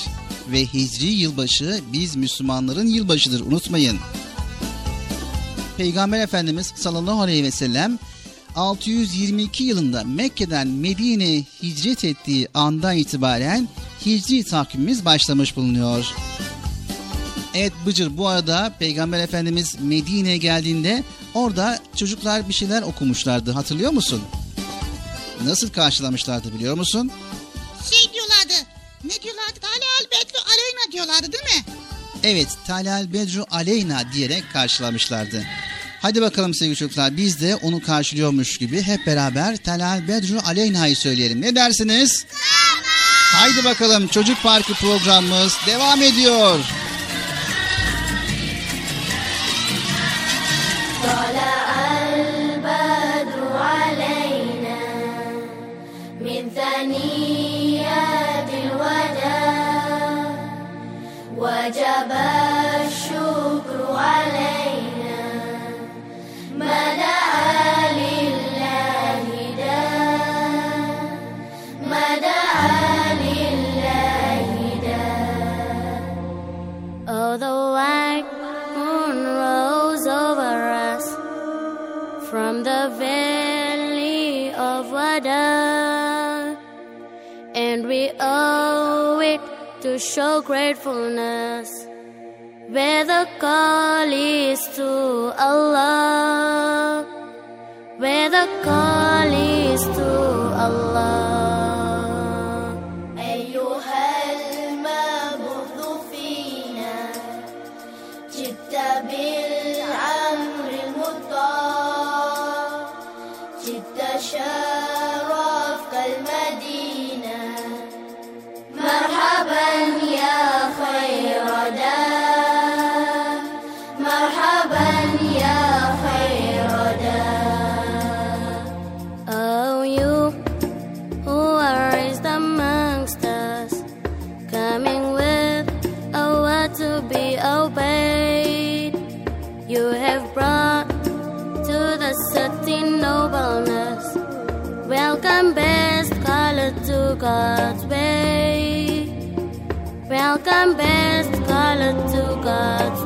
ve Hicri yılbaşı biz Müslümanların yılbaşıdır unutmayın. Peygamber Efendimiz sallallahu aleyhi ve sellem 622 yılında Mekke'den Medine'ye hicret ettiği andan itibaren Hicri takvimimiz başlamış bulunuyor. Evet Bıcır bu arada Peygamber Efendimiz Medine'ye geldiğinde orada çocuklar bir şeyler okumuşlardı hatırlıyor musun? Nasıl karşılamışlardı biliyor musun? Şey diyorlardı. Ne diyorlardı? Talal Bedru Aleyna diyorlardı değil mi? Evet Talal Bedru Aleyna diyerek karşılamışlardı. Hadi bakalım sevgili çocuklar biz de onu karşılıyormuş gibi hep beraber Talal Bedru Aleyna'yı söyleyelim. Ne dersiniz? Tamam. Haydi bakalım Çocuk Parkı programımız devam ediyor. طلع البدر علينا من ثنيات الوداع وجب from the valley of Wada, and we owe it to show gratefulness. Where the call is to Allah, where the call is to Allah. God's way. Welcome, best color to God's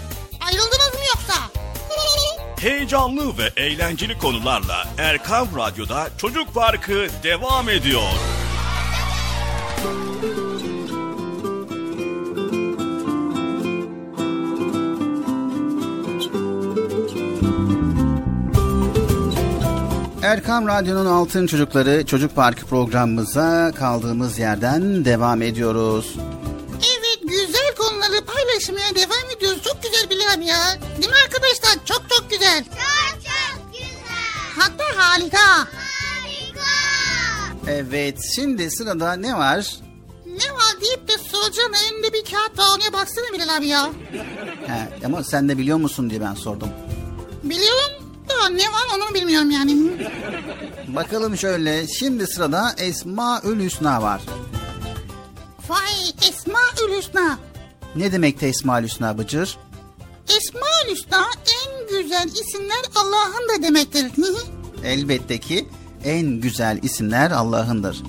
Heyecanlı ve eğlenceli konularla Erkam Radyo'da Çocuk Parkı devam ediyor. Erkam Radyo'nun Altın Çocukları Çocuk Parkı programımıza kaldığımız yerden devam ediyoruz. Paylaşmaya devam ediyoruz. Çok güzel Bilal ya. Değil mi arkadaşlar? Çok çok güzel. Çok çok güzel. Hatta harika. Evet şimdi sırada ne var? Ne var deyip de soracağın elinde bir kağıt var ona baksana Bilal abi ya. He, ama sen de biliyor musun diye ben sordum. Biliyorum da ne var onu bilmiyorum yani. Bakalım şöyle şimdi sırada Esmaül Hüsna var. Vay Esma Hüsna. Ne demekti Esmaül Hüsna Bıcır? Esma Hüsna en güzel isimler Allah'ın da demektir. Elbette ki en güzel isimler Allah'ındır.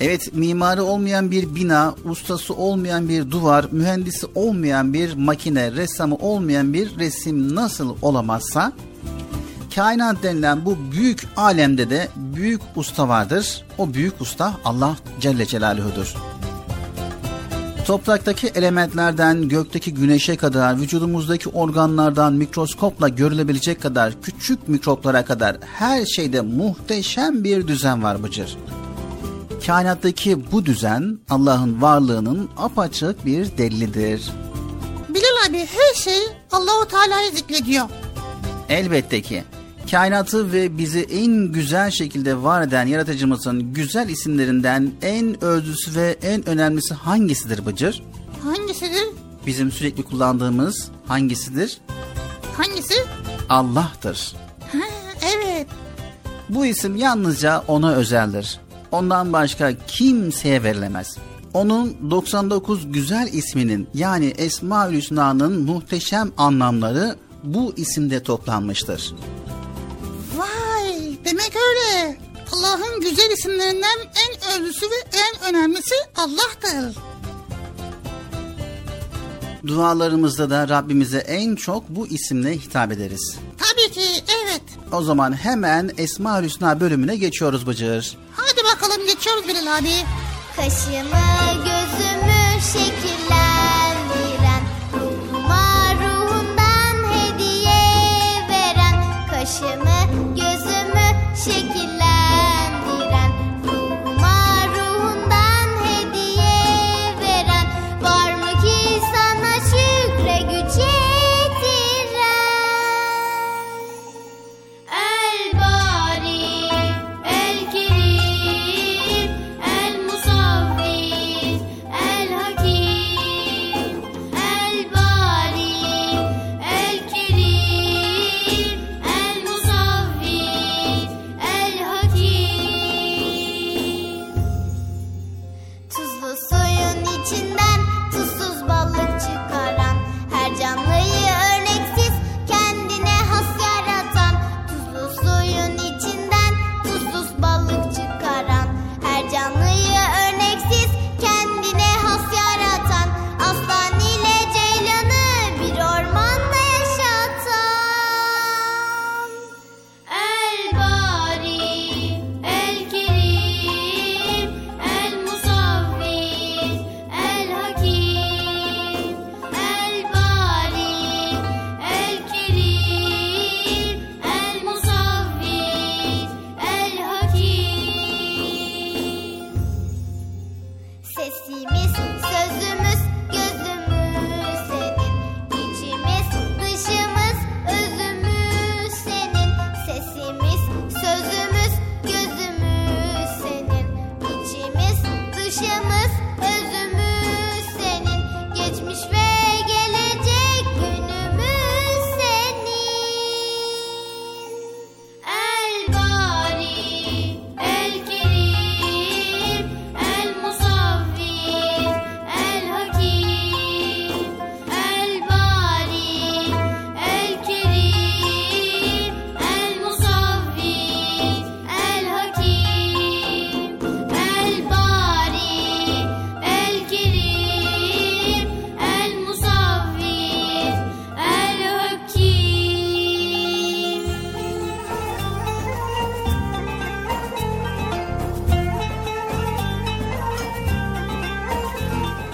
Evet mimarı olmayan bir bina, ustası olmayan bir duvar, mühendisi olmayan bir makine, ressamı olmayan bir resim nasıl olamazsa kainat denilen bu büyük alemde de büyük usta vardır. O büyük usta Allah Celle Celaluhu'dur. Topraktaki elementlerden gökteki güneşe kadar, vücudumuzdaki organlardan mikroskopla görülebilecek kadar küçük mikroplara kadar her şeyde muhteşem bir düzen var Bıcır. Kainattaki bu düzen Allah'ın varlığının apaçık bir delilidir. Bilal abi her şey Allahu Teala'yı zikrediyor. Elbette ki kainatı ve bizi en güzel şekilde var eden yaratıcımızın güzel isimlerinden en özlüsü ve en önemlisi hangisidir Bıcır? Hangisidir? Bizim sürekli kullandığımız hangisidir? Hangisi? Allah'tır. Ha, evet. Bu isim yalnızca ona özeldir. Ondan başka kimseye verilemez. Onun 99 güzel isminin yani Esma-ül Hüsna'nın muhteşem anlamları bu isimde toplanmıştır. Vay demek öyle. Allah'ın güzel isimlerinden en özlüsü ve en önemlisi Allah'tır. Dualarımızda da Rabbimize en çok bu isimle hitap ederiz. Tabii ki evet. O zaman hemen Esma Hüsna bölümüne geçiyoruz Bıcır. Hadi bakalım geçiyoruz Bilal abi. Kaşımı gözümü şekillendiren Ruhuma ruhundan hediye veren Kaşımı gözümü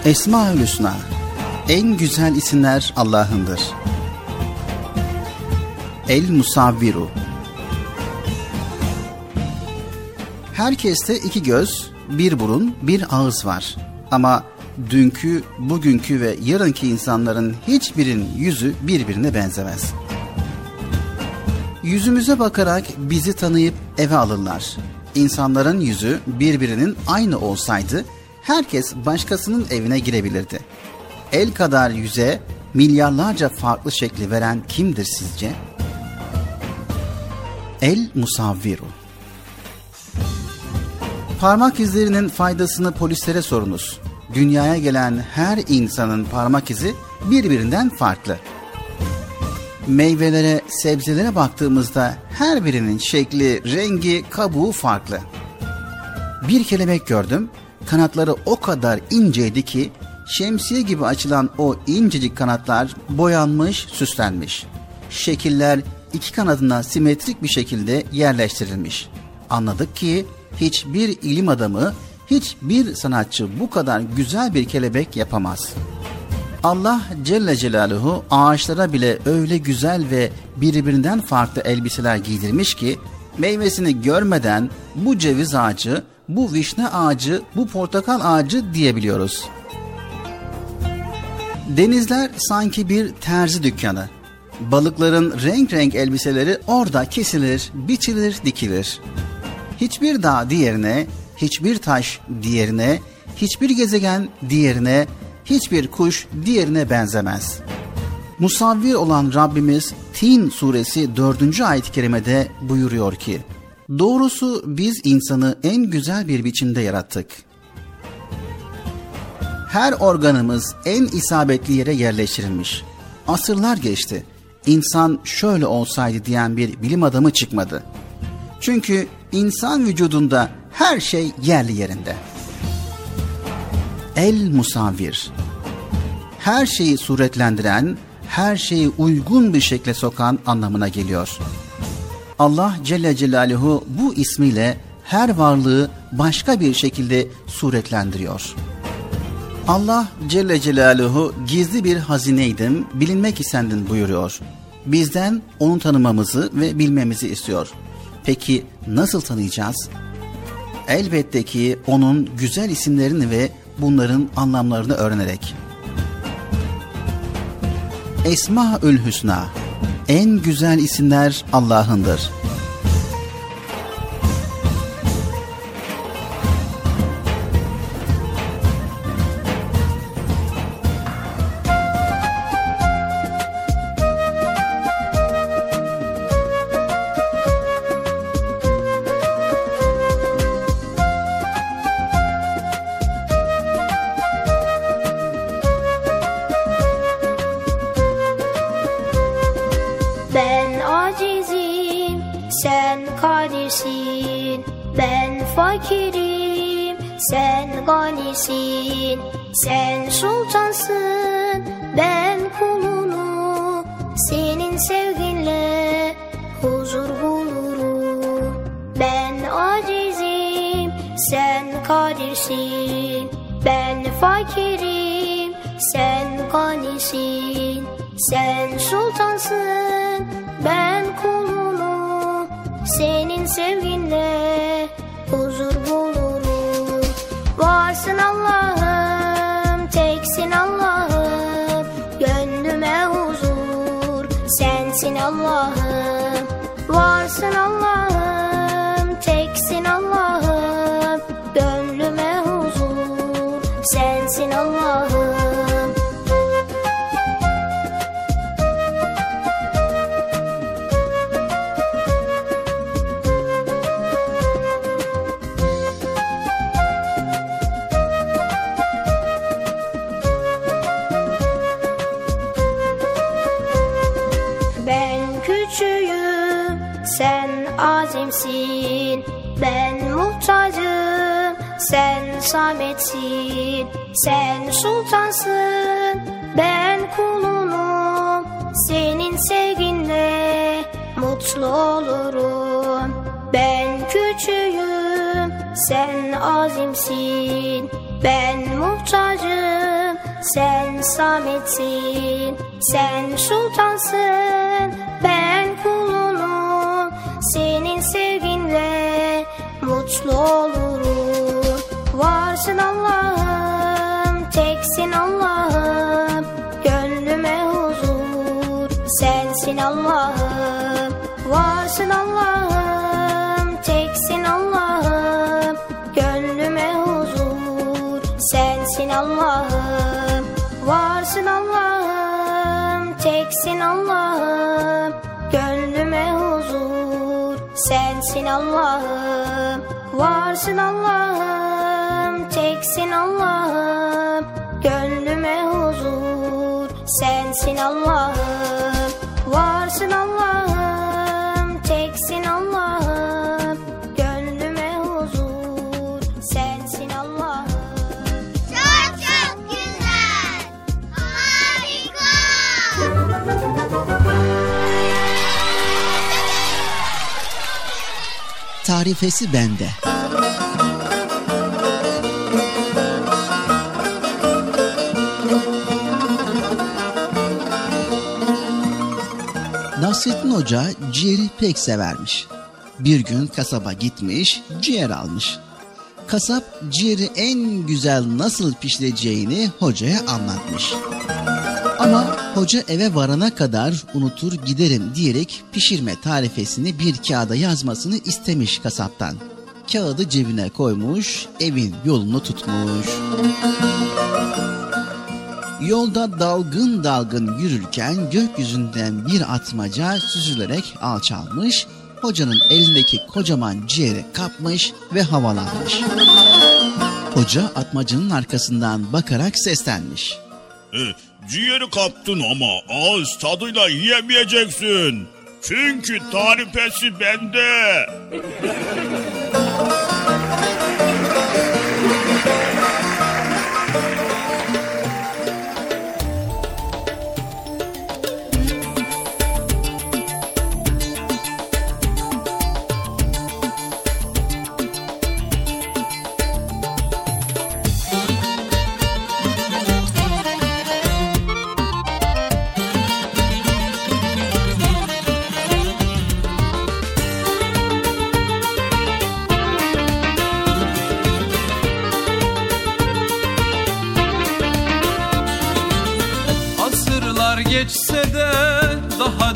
Esma-ül Hüsna En güzel isimler Allah'ındır. El Musavviru Herkeste iki göz, bir burun, bir ağız var. Ama dünkü, bugünkü ve yarınki insanların hiçbirinin yüzü birbirine benzemez. Yüzümüze bakarak bizi tanıyıp eve alırlar. İnsanların yüzü birbirinin aynı olsaydı herkes başkasının evine girebilirdi. El kadar yüze milyarlarca farklı şekli veren kimdir sizce? El musavviru. Parmak izlerinin faydasını polislere sorunuz. Dünyaya gelen her insanın parmak izi birbirinden farklı. Meyvelere, sebzelere baktığımızda her birinin şekli, rengi, kabuğu farklı. Bir kelebek gördüm. Kanatları o kadar inceydi ki şemsiye gibi açılan o incecik kanatlar boyanmış, süslenmiş. Şekiller iki kanadına simetrik bir şekilde yerleştirilmiş. Anladık ki hiçbir ilim adamı, hiçbir sanatçı bu kadar güzel bir kelebek yapamaz. Allah Celle Celaluhu ağaçlara bile öyle güzel ve birbirinden farklı elbiseler giydirmiş ki meyvesini görmeden bu ceviz ağacı, bu vişne ağacı, bu portakal ağacı diyebiliyoruz. Denizler sanki bir terzi dükkanı. Balıkların renk renk elbiseleri orada kesilir, biçilir, dikilir. Hiçbir dağ diğerine, hiçbir taş diğerine, hiçbir gezegen diğerine, hiçbir kuş diğerine benzemez. Musavvir olan Rabbimiz Tin suresi 4. ayet-i kerimede buyuruyor ki, Doğrusu biz insanı en güzel bir biçimde yarattık. Her organımız en isabetli yere yerleştirilmiş. Asırlar geçti. İnsan şöyle olsaydı diyen bir bilim adamı çıkmadı. Çünkü insan vücudunda her şey yerli yerinde. El musavvir. her şeyi suretlendiren, her şeyi uygun bir şekle sokan anlamına geliyor. Allah Celle Celaluhu bu ismiyle her varlığı başka bir şekilde suretlendiriyor. Allah Celle Celaluhu gizli bir hazineydim, bilinmek istendin buyuruyor. Bizden onu tanımamızı ve bilmemizi istiyor. Peki nasıl tanıyacağız? Elbette ki onun güzel isimlerini ve bunların anlamlarını öğrenerek. Esmaül Hüsna En güzel isimler Allah'ındır. Sametsin. Sen sultansın, ben kulunum. Senin sevginle mutlu olurum. Varsın Allah'ım, Allah'ım. Varsın Allah'ım, teksin Allah'ım. Gönlüme huzur, sensin Allah'ım. Tarifesi bende. Nasrettin Hoca ciğeri pek severmiş. Bir gün kasaba gitmiş, ciğer almış. Kasap ciğeri en güzel nasıl pişireceğini hocaya anlatmış. Ama hoca eve varana kadar unutur giderim diyerek pişirme tarifesini bir kağıda yazmasını istemiş kasaptan. Kağıdı cebine koymuş, evin yolunu tutmuş. Yolda dalgın dalgın yürürken gökyüzünden bir atmaca süzülerek alçalmış, hocanın elindeki kocaman ciğeri kapmış ve havalanmış. Hoca atmacanın arkasından bakarak seslenmiş. Ciğeri kaptın ama ağız tadıyla yiyemeyeceksin. Çünkü tarifesi bende.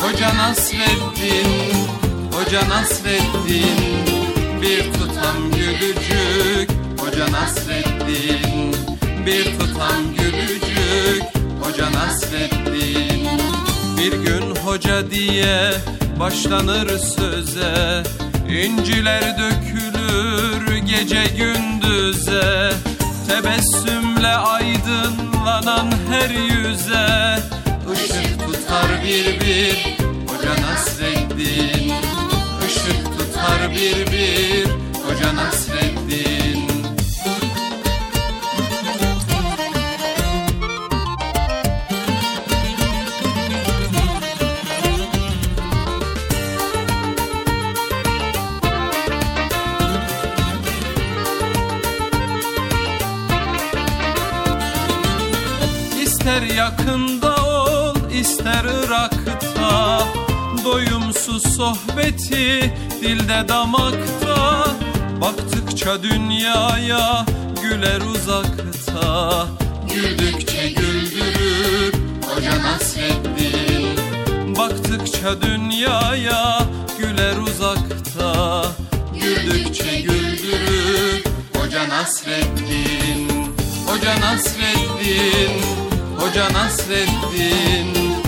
Hoca Nasreddin Hoca Nasreddin Bir tutam gülücük. Hoca Nasreddin Bir tutam gülücük. Hoca Nasreddin Bir gün hoca diye başlanır söze. İnciler dökülür gece gündüze. Tebessümle aydınlanan her yüze. Işık tutar bir bir Hoca Nasreddin. Işık tutar bir bir Hoca Nasreddin. Ol ister Irak'ta. Doyumsuz sohbeti dilde damakta. Baktıkça dünyaya güler uzakta. Güldükçe güldürür Hoca Nasreddin. Baktıkça dünyaya güler uzakta. Güldükçe güldürür Hoca Nasreddin. Hoca Nasreddin Hoca Nasreddin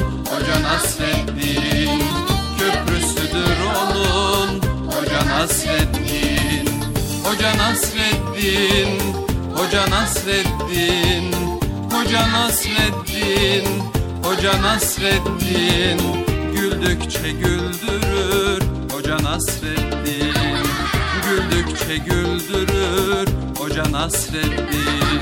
Hoca Nasreddin Köprüsüdür onun Hoca Nasreddin Hoca Nasreddin Hoca Nasreddin Hoca Nasreddin Hoca Nasreddin Güldükçe güldürür Hoca Nasreddin Güldükçe güldürür Hoca Nasreddin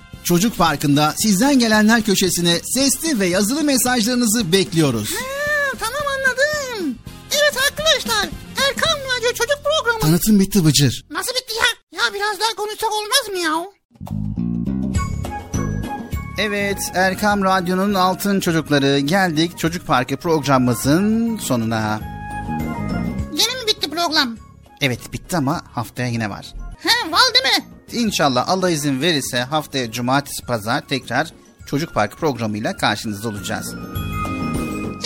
Çocuk Parkı'nda sizden gelenler köşesine sesli ve yazılı mesajlarınızı bekliyoruz. Ha, tamam anladım. Evet arkadaşlar Erkan Radyo Çocuk Programı. Tanıtım bitti Bıcır. Nasıl bitti ya? Ya biraz daha konuşsak olmaz mı ya? Evet Erkam Radyo'nun Altın Çocukları geldik Çocuk Parkı programımızın sonuna. Yine mi bitti program? Evet bitti ama haftaya yine var. He var değil mi? İnşallah Allah izin verirse haftaya cumartesi pazar tekrar Çocuk Parkı programıyla karşınızda olacağız.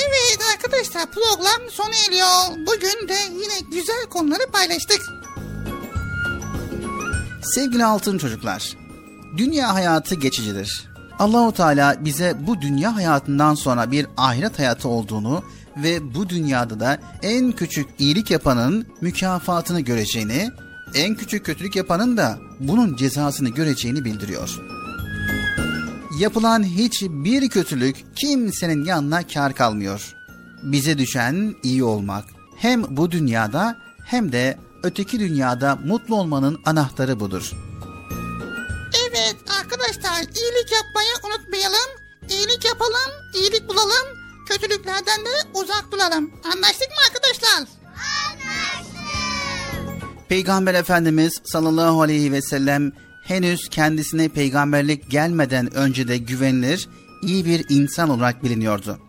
Evet arkadaşlar program sona eriyor. Bugün de yine güzel konuları paylaştık. Sevgili altın çocuklar, dünya hayatı geçicidir. Allahu Teala bize bu dünya hayatından sonra bir ahiret hayatı olduğunu ve bu dünyada da en küçük iyilik yapanın mükafatını göreceğini, en küçük kötülük yapanın da bunun cezasını göreceğini bildiriyor. Yapılan hiçbir kötülük kimsenin yanına kar kalmıyor. Bize düşen iyi olmak. Hem bu dünyada hem de öteki dünyada mutlu olmanın anahtarı budur. Evet arkadaşlar iyilik yapmayı unutmayalım. İyilik yapalım, iyilik bulalım. Kötülüklerden de uzak duralım. Anlaştık mı arkadaşlar? Peygamber Efendimiz sallallahu aleyhi ve sellem henüz kendisine peygamberlik gelmeden önce de güvenilir, iyi bir insan olarak biliniyordu.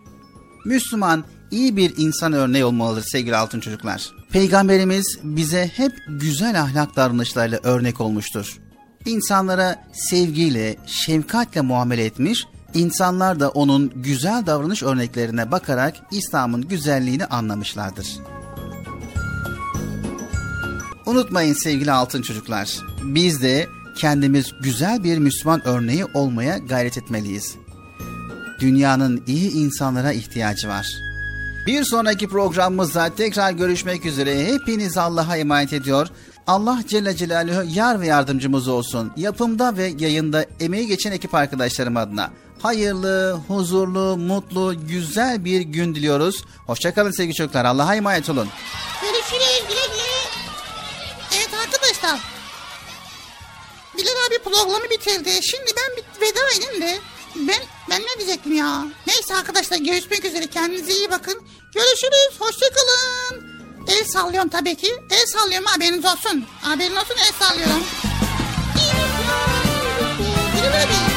Müslüman iyi bir insan örneği olmalıdır sevgili altın çocuklar. Peygamberimiz bize hep güzel ahlak davranışlarıyla örnek olmuştur. İnsanlara sevgiyle, şefkatle muamele etmiş, insanlar da onun güzel davranış örneklerine bakarak İslam'ın güzelliğini anlamışlardır. Unutmayın sevgili altın çocuklar. Biz de kendimiz güzel bir Müslüman örneği olmaya gayret etmeliyiz. Dünyanın iyi insanlara ihtiyacı var. Bir sonraki programımızda tekrar görüşmek üzere. Hepiniz Allah'a emanet ediyor. Allah Celle Celaluhu yar ve yardımcımız olsun. Yapımda ve yayında emeği geçen ekip arkadaşlarım adına. Hayırlı, huzurlu, mutlu, güzel bir gün diliyoruz. Hoşçakalın sevgili çocuklar. Allah'a emanet olun. Görüşürüz güle güle. Arkadaşlar. Bilal abi programı bitirdi. Şimdi ben bir veda edeyim de. Ben, ben ne diyecektim ya? Neyse arkadaşlar görüşmek üzere. Kendinize iyi bakın. Görüşürüz. Hoşçakalın. El sallıyorum tabii ki. El sallıyorum haberiniz olsun. Haberin olsun el sallıyorum. Bilal abi.